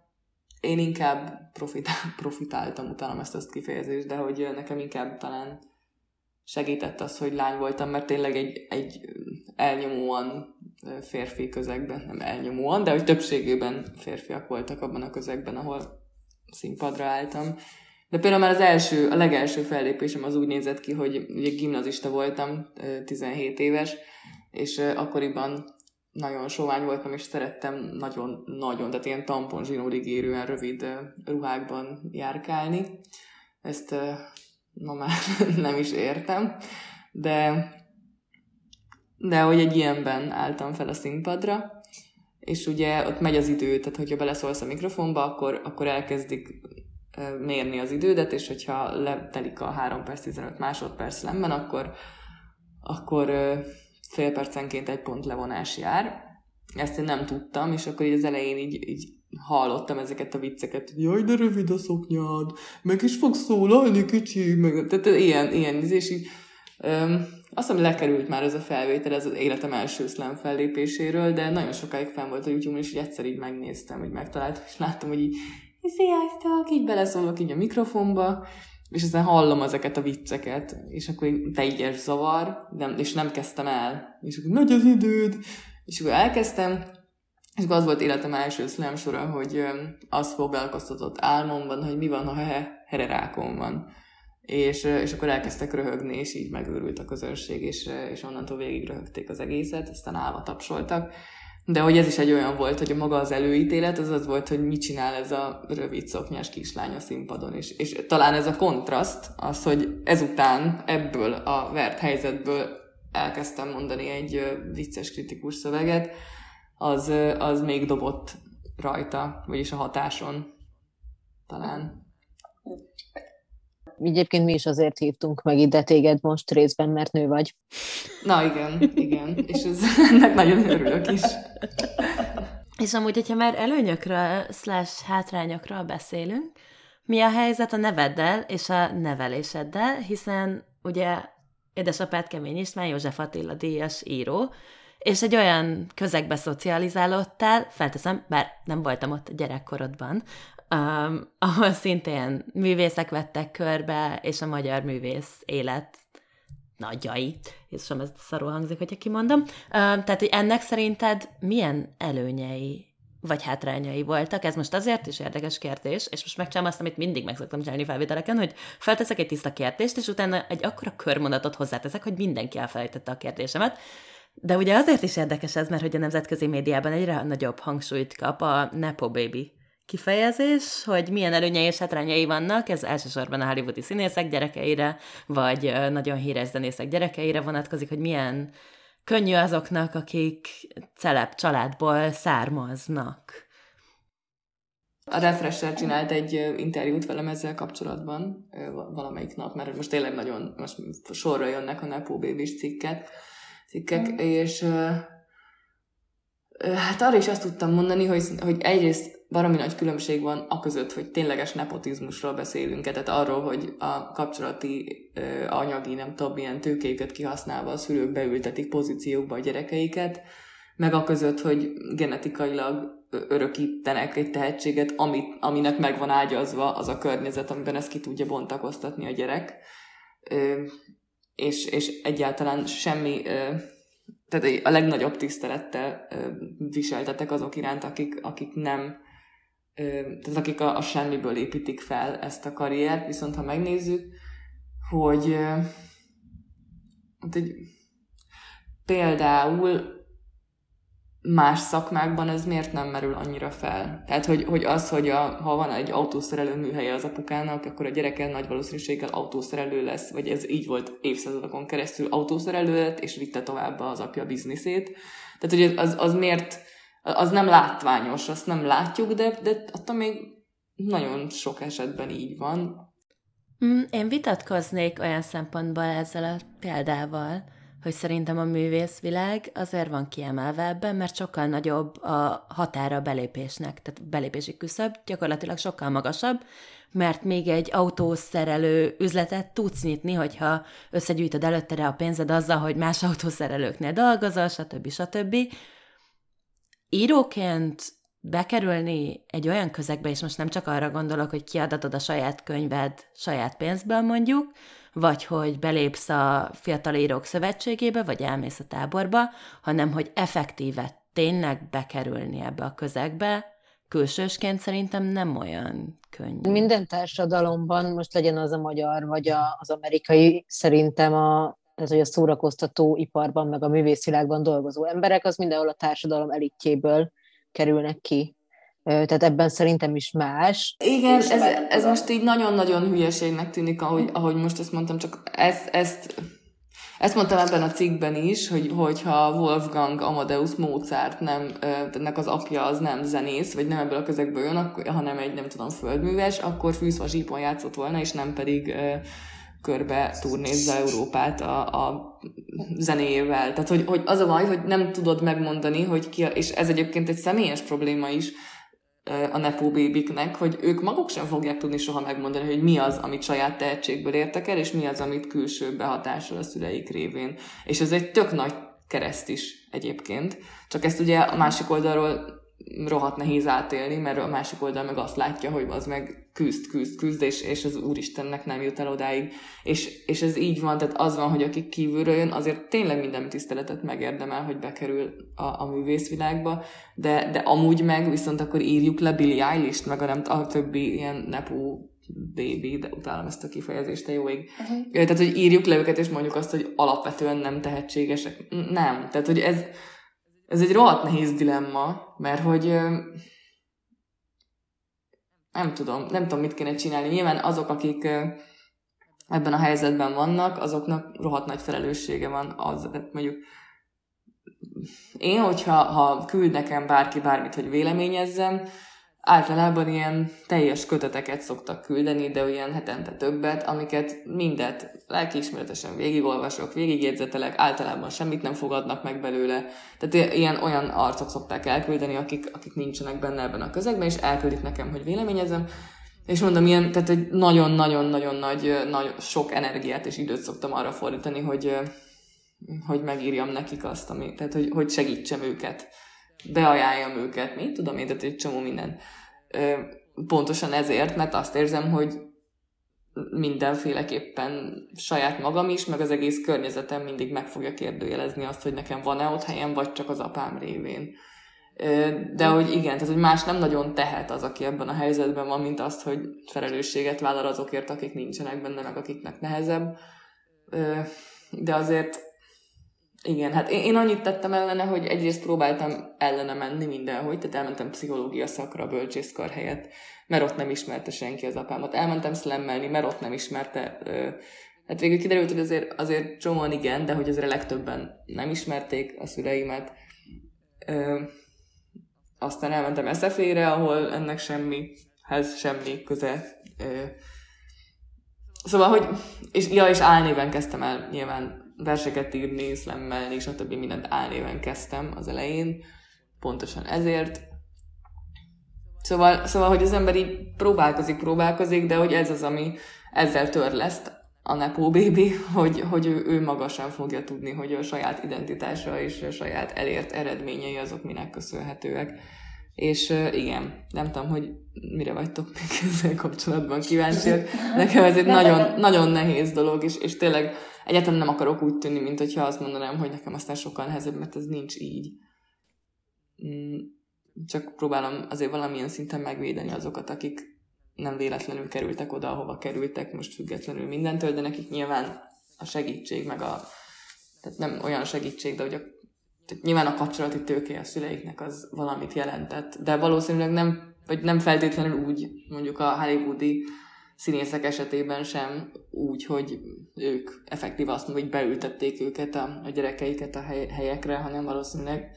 Speaker 3: én inkább profitál, profitáltam, utána ezt a kifejezést, de hogy nekem inkább talán segített az, hogy lány voltam, mert tényleg egy, egy elnyomóan férfi közegben, nem elnyomóan, de hogy többségében férfiak voltak abban a közegben, ahol színpadra álltam. De például már az első, a legelső fellépésem az úgy nézett ki, hogy ugye gimnazista voltam, 17 éves, és akkoriban nagyon sovány voltam, és szerettem nagyon-nagyon, tehát ilyen tampon zsinórig érően rövid ruhákban járkálni. Ezt ma már nem is értem, de, de hogy egy ilyenben álltam fel a színpadra, és ugye ott megy az idő, tehát hogyha beleszólsz a mikrofonba, akkor, akkor elkezdik mérni az idődet, és hogyha letelik a 3 perc 15 másodperc lemben, akkor, akkor fél percenként egy pont levonás jár. Ezt én nem tudtam, és akkor így az elején így, így hallottam ezeket a vicceket, hogy jaj, de rövid a szoknyád, meg is fog szólalni, kicsi, meg, tehát ilyen, ilyen és így, öm, azt hiszem lekerült már ez a felvétel, ez az életem első slam fellépéséről, de nagyon sokáig fenn volt a YouTube-on, és így egyszer így megnéztem, hogy megtaláltam, és láttam, hogy így sziasztok, így beleszólok így a mikrofonba, és aztán hallom ezeket a vicceket, és akkor teljes zavar, de, és nem kezdtem el. És akkor nagy az időd, és akkor elkezdtem, és az volt életem első slam sora, hogy az foglalkoztatott álmomban, hogy mi van, ha he, hererákom van. És, és akkor elkezdtek röhögni, és így megőrült a közönség, és, és onnantól végig röhögték az egészet, aztán állva tapsoltak. De hogy ez is egy olyan volt, hogy maga az előítélet, az az volt, hogy mit csinál ez a rövid szoknyás kislány a színpadon. És, és talán ez a kontraszt, az, hogy ezután ebből a vert helyzetből elkezdtem mondani egy vicces kritikus szöveget, az, az még dobott rajta, vagyis a hatáson talán.
Speaker 1: Egyébként mi is azért hívtunk meg ide téged most részben, mert nő vagy.
Speaker 3: Na igen, igen, és ez, ennek nagyon örülök is.
Speaker 2: És amúgy, hogyha már előnyökről, slash hátrányokról beszélünk, mi a helyzet a neveddel és a neveléseddel, hiszen ugye édesapád Kemény István, József Attila díjas író, és egy olyan közegbe szocializálódtál, felteszem, bár nem voltam ott gyerekkorodban, um, ahol szintén művészek vettek körbe, és a magyar művész élet nagyjai. sem ez szarul hangzik, hogyha kimondom. Um, tehát, hogy ennek szerinted milyen előnyei vagy hátrányai voltak. Ez most azért is érdekes kérdés, és most megcsinálom azt, amit mindig meg szoktam csinálni felvételeken, hogy felteszek egy tiszta kérdést, és utána egy akkora körmondatot hozzáteszek, hogy mindenki elfelejtette a kérdésemet. De ugye azért is érdekes ez, mert hogy a nemzetközi médiában egyre nagyobb hangsúlyt kap a Nepo Baby kifejezés, hogy milyen előnyei és hátrányai vannak, ez elsősorban a hollywoodi színészek gyerekeire, vagy nagyon híres zenészek gyerekeire vonatkozik, hogy milyen könnyű azoknak, akik celeb családból származnak.
Speaker 3: A Refresher csinált egy interjút velem ezzel kapcsolatban valamelyik nap, mert most tényleg nagyon most sorra jönnek a Nepo Baby cikket, cikkek, mm. és hát arra is azt tudtam mondani, hogy, hogy egyrészt baromi nagy különbség van a között, hogy tényleges nepotizmusról beszélünk, tehát arról, hogy a kapcsolati anyagi, nem tudom, milyen tőkéket kihasználva a szülők beültetik pozíciókba a gyerekeiket, meg a között, hogy genetikailag örökítenek egy tehetséget, amit, aminek meg van ágyazva az a környezet, amiben ezt ki tudja bontakoztatni a gyerek. És, és egyáltalán semmi tehát a legnagyobb tisztelettel viseltetek azok iránt, akik, akik nem tehát akik a, a semmiből építik fel ezt a karriert, viszont ha megnézzük, hogy hát egy, például más szakmákban ez miért nem merül annyira fel? Tehát, hogy, hogy az, hogy a, ha van egy autószerelő műhelye az apukának, akkor a gyereke nagy valószínűséggel autószerelő lesz, vagy ez így volt évszázadokon keresztül autószerelő lett, és vitte tovább az apja bizniszét. Tehát, hogy az, az miért az nem látványos, azt nem látjuk, de, de attól még nagyon sok esetben így van.
Speaker 2: Mm, én vitatkoznék olyan szempontból ezzel a példával, hogy szerintem a művészvilág azért van kiemelve ebben, mert sokkal nagyobb a határa a belépésnek, tehát belépési küszöb gyakorlatilag sokkal magasabb, mert még egy autószerelő üzletet tudsz nyitni, hogyha összegyűjtöd előtte a pénzed azzal, hogy más autószerelőknél dolgozol, stb. stb íróként bekerülni egy olyan közegbe, és most nem csak arra gondolok, hogy kiadatod a saját könyved saját pénzből mondjuk, vagy hogy belépsz a Fiatal Írók Szövetségébe, vagy elmész a táborba, hanem hogy effektíve tényleg bekerülni ebbe a közegbe, külsősként szerintem nem olyan könnyű.
Speaker 1: Minden társadalomban, most legyen az a magyar vagy a, az amerikai, szerintem a, tehát hogy a szórakoztató iparban, meg a művészvilágban dolgozó emberek, az mindenhol a társadalom elitjéből kerülnek ki. Tehát ebben szerintem is más.
Speaker 3: Igen, ez, ez most így nagyon-nagyon hülyeségnek tűnik, ahogy, ahogy most ezt mondtam, csak ezt, ezt, ezt mondtam ebben a cikkben is, hogy, hogyha Wolfgang Amadeus Mozart nem, ennek az apja az nem zenész, vagy nem ebből a közegből jön, hanem egy, nem tudom, földműves, akkor fűzva zsípon játszott volna, és nem pedig körbe turnézza Európát a, a zenéjével. Tehát, hogy, hogy az a baj, hogy nem tudod megmondani, hogy ki, a, és ez egyébként egy személyes probléma is, a Nepo bébiknek, hogy ők maguk sem fogják tudni soha megmondani, hogy mi az, amit saját tehetségből értek el, és mi az, amit külső behatással a szüleik révén. És ez egy tök nagy kereszt is egyébként. Csak ezt ugye a másik oldalról rohadt nehéz átélni, mert a másik oldal meg azt látja, hogy az meg küzd, küzd, küzd, és, és az Úristennek nem jut el odáig. És, és ez így van, tehát az van, hogy aki kívülről jön, azért tényleg minden tiszteletet megérdemel, hogy bekerül a, a művészvilágba, de, de amúgy meg viszont akkor írjuk le Billie Eilish-t, meg a, nem, a többi ilyen nepó baby, de utálom ezt a kifejezést, te jó ég. Uh-huh. Tehát, hogy írjuk le őket, és mondjuk azt, hogy alapvetően nem tehetségesek. Nem. Tehát, hogy ez, ez egy rohadt nehéz dilemma, mert hogy nem tudom, nem tudom, mit kéne csinálni. Nyilván azok, akik ebben a helyzetben vannak, azoknak rohadt nagy felelőssége van az, mondjuk én, hogyha ha küld nekem bárki bármit, hogy véleményezzem, általában ilyen teljes köteteket szoktak küldeni, de olyan hetente többet, amiket mindet lelkiismeretesen végigolvasok, végigjegyzetelek, általában semmit nem fogadnak meg belőle. Tehát ilyen olyan arcok szokták elküldeni, akik, akik nincsenek benne ebben a közegben, és elküldik nekem, hogy véleményezem. És mondom, ilyen, tehát egy nagyon-nagyon-nagyon nagy, nagy, sok energiát és időt szoktam arra fordítani, hogy, hogy megírjam nekik azt, ami, tehát hogy, hogy segítsem őket beajánljam őket, mit tudom én, tehát egy csomó minden. Pontosan ezért, mert azt érzem, hogy mindenféleképpen saját magam is, meg az egész környezetem mindig meg fogja kérdőjelezni azt, hogy nekem van-e ott helyem, vagy csak az apám révén. De hogy igen, tehát hogy más nem nagyon tehet az, aki ebben a helyzetben van, mint azt, hogy felelősséget vállal azokért, akik nincsenek benne, meg akiknek nehezebb. De azért igen, hát én, én annyit tettem ellene, hogy egyrészt próbáltam ellene menni mindenhogy, tehát elmentem pszichológia szakra a bölcsészkar helyett, mert ott nem ismerte senki az apámat. Elmentem szlemmelni, mert ott nem ismerte. Ö, hát végül kiderült, hogy azért, azért csomóan igen, de hogy azért a legtöbben nem ismerték a szüleimet. Ö, aztán elmentem eszefére, ahol ennek semmihez semmi köze. Ö, szóval, hogy, és, ja, és álnéven kezdtem el nyilván verseket írni, szlemmelni, és a többi mindent álnéven kezdtem az elején, pontosan ezért. Szóval, szóval, hogy az ember így próbálkozik, próbálkozik, de hogy ez az, ami ezzel törleszt a Nepo Baby, hogy, hogy ő, ő maga sem fogja tudni, hogy a saját identitása és a saját elért eredményei azok minek köszönhetőek. És uh, igen, nem tudom, hogy mire vagytok még ezzel kapcsolatban kíváncsiak. Nekem ez egy nagyon, nagyon nehéz dolog, és, és tényleg egyáltalán nem akarok úgy tűnni, mint hogyha azt mondanám, hogy nekem aztán sokkal nehezebb, mert ez nincs így. Mm, csak próbálom azért valamilyen szinten megvédeni azokat, akik nem véletlenül kerültek oda, ahova kerültek, most függetlenül mindentől, de nekik nyilván a segítség, meg a tehát nem olyan segítség, de hogy a, nyilván a kapcsolati tőke a szüleiknek az valamit jelentett, de valószínűleg nem, vagy nem feltétlenül úgy, mondjuk a hollywoodi színészek esetében sem úgy, hogy ők effektív azt mondom, hogy beültették őket a, a gyerekeiket a hely, helyekre, hanem valószínűleg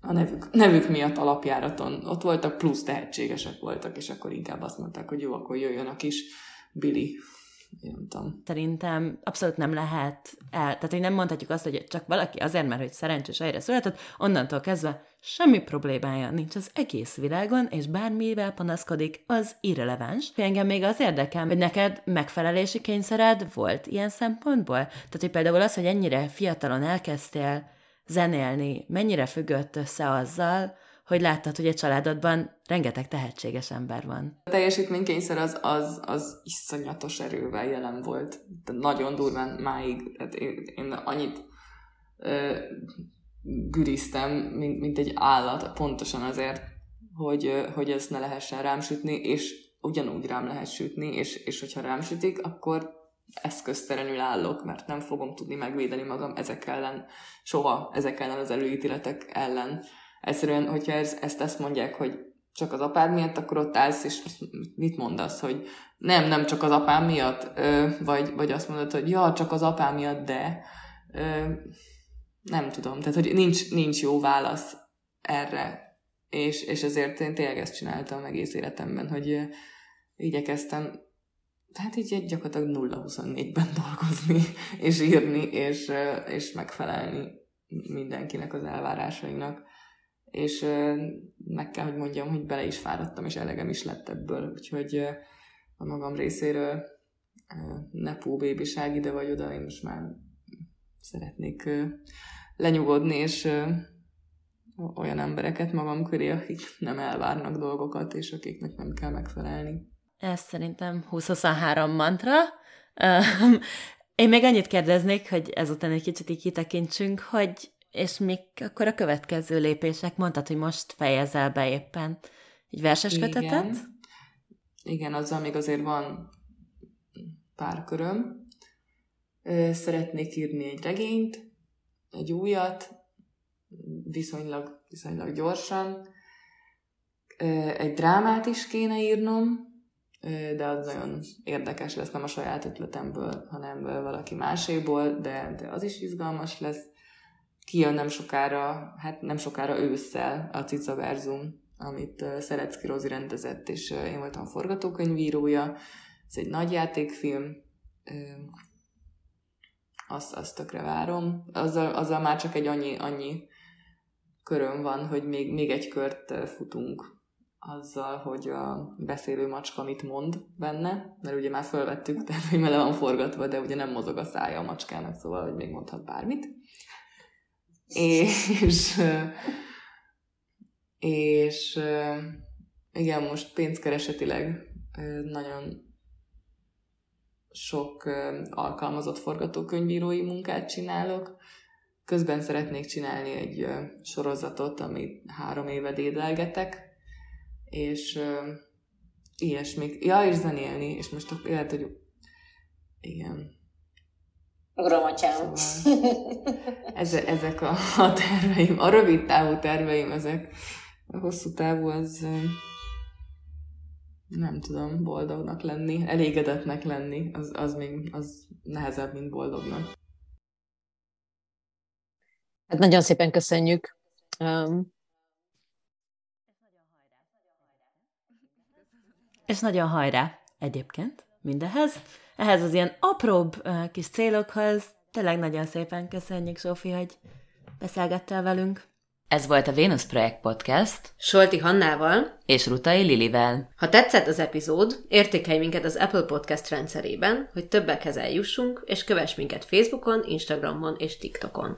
Speaker 3: a nevük, nevük miatt alapjáraton ott voltak, plusz tehetségesek voltak, és akkor inkább azt mondták, hogy jó, akkor jöjjön a kis Billy nem tudom.
Speaker 2: Szerintem abszolút nem lehet el, tehát hogy nem mondhatjuk azt, hogy csak valaki azért, mert hogy szerencsés helyre született, onnantól kezdve semmi problémája nincs az egész világon, és bármivel panaszkodik, az irreleváns. Engem még az érdekel, hogy neked megfelelési kényszered volt ilyen szempontból? Tehát, hogy például az, hogy ennyire fiatalon elkezdtél zenélni, mennyire függött össze azzal, hogy láttad, hogy egy családodban rengeteg tehetséges ember van.
Speaker 3: A teljesítménykényszer az, az, az iszonyatos erővel jelen volt. De nagyon durván máig. Tehát én, én annyit ö, güriztem, mint, mint egy állat, pontosan azért, hogy, hogy ezt ne lehessen rám sütni, és ugyanúgy rám lehet sütni, és, és hogyha rám sütik, akkor eszköztelenül állok, mert nem fogom tudni megvédeni magam ezek ellen, soha ezek ellen az előítéletek ellen. Egyszerűen, hogyha ez, ezt ezt mondják, hogy csak az apád miatt, akkor ott állsz, és mit mondasz, hogy nem, nem csak az apám miatt, vagy, vagy azt mondod, hogy ja, csak az apám miatt, de nem tudom, tehát hogy nincs, nincs jó válasz erre, és, és ezért én tényleg ezt csináltam egész életemben, hogy igyekeztem tehát így gyakorlatilag 0-24-ben dolgozni, és írni, és, és megfelelni mindenkinek az elvárásainak és meg kell, hogy mondjam, hogy bele is fáradtam, és elegem is lett ebből, úgyhogy a magam részéről nepó bébiság ide vagy oda, én most már szeretnék lenyugodni, és olyan embereket magam köré, akik nem elvárnak dolgokat, és akiknek nem kell megfelelni.
Speaker 2: Ez szerintem 2023 mantra. Én még annyit kérdeznék, hogy ezután egy kicsit így kitekintsünk, hogy és még akkor a következő lépések, mondtad, hogy most fejezel be éppen egy verses Igen. kötetet?
Speaker 3: Igen, azzal még azért van pár köröm. Szeretnék írni egy regényt, egy újat, viszonylag, viszonylag gyorsan. Egy drámát is kéne írnom, de az nagyon érdekes lesz, nem a saját ötletemből, hanem valaki máséból, de, de az is izgalmas lesz. Kijön nem sokára, hát nem sokára ősszel a Cica Verzum, amit Szerecki Rozi rendezett, és én voltam a forgatókönyvírója. Ez egy nagy játékfilm, azt, azt tökre várom. Azzal, azzal már csak egy annyi, annyi köröm van, hogy még, még egy kört futunk azzal, hogy a beszélő macska mit mond benne, mert ugye már felvettük, tehát hogy mele van forgatva, de ugye nem mozog a szája a macskának, szóval, hogy még mondhat bármit. És, és igen, most pénzkeresetileg nagyon sok alkalmazott forgatókönyvírói munkát csinálok. Közben szeretnék csinálni egy sorozatot, amit három éve dédelgetek, és ilyesmik. Ja, és zenélni, és most lehet, hogy igen.
Speaker 1: Gramatyám.
Speaker 3: Szóval ezek, ezek a, a terveim, a rövid távú terveim, ezek a hosszú távú az nem tudom, boldognak lenni, elégedetnek lenni, az, az még az nehezebb, mint boldognak.
Speaker 1: Hát nagyon szépen köszönjük. Um,
Speaker 2: És nagyon hajrá egyébként mindehez. Ehhez az ilyen apróbb kis célokhoz tényleg nagyon szépen köszönjük, Zsófi, hogy beszélgettél velünk. Ez volt a Vénusz Projekt Podcast.
Speaker 1: Solti Hannával
Speaker 2: és Rutai Lilivel.
Speaker 1: Ha tetszett az epizód, értékelj minket az Apple Podcast rendszerében, hogy többekhez eljussunk, és kövess minket Facebookon, Instagramon és TikTokon.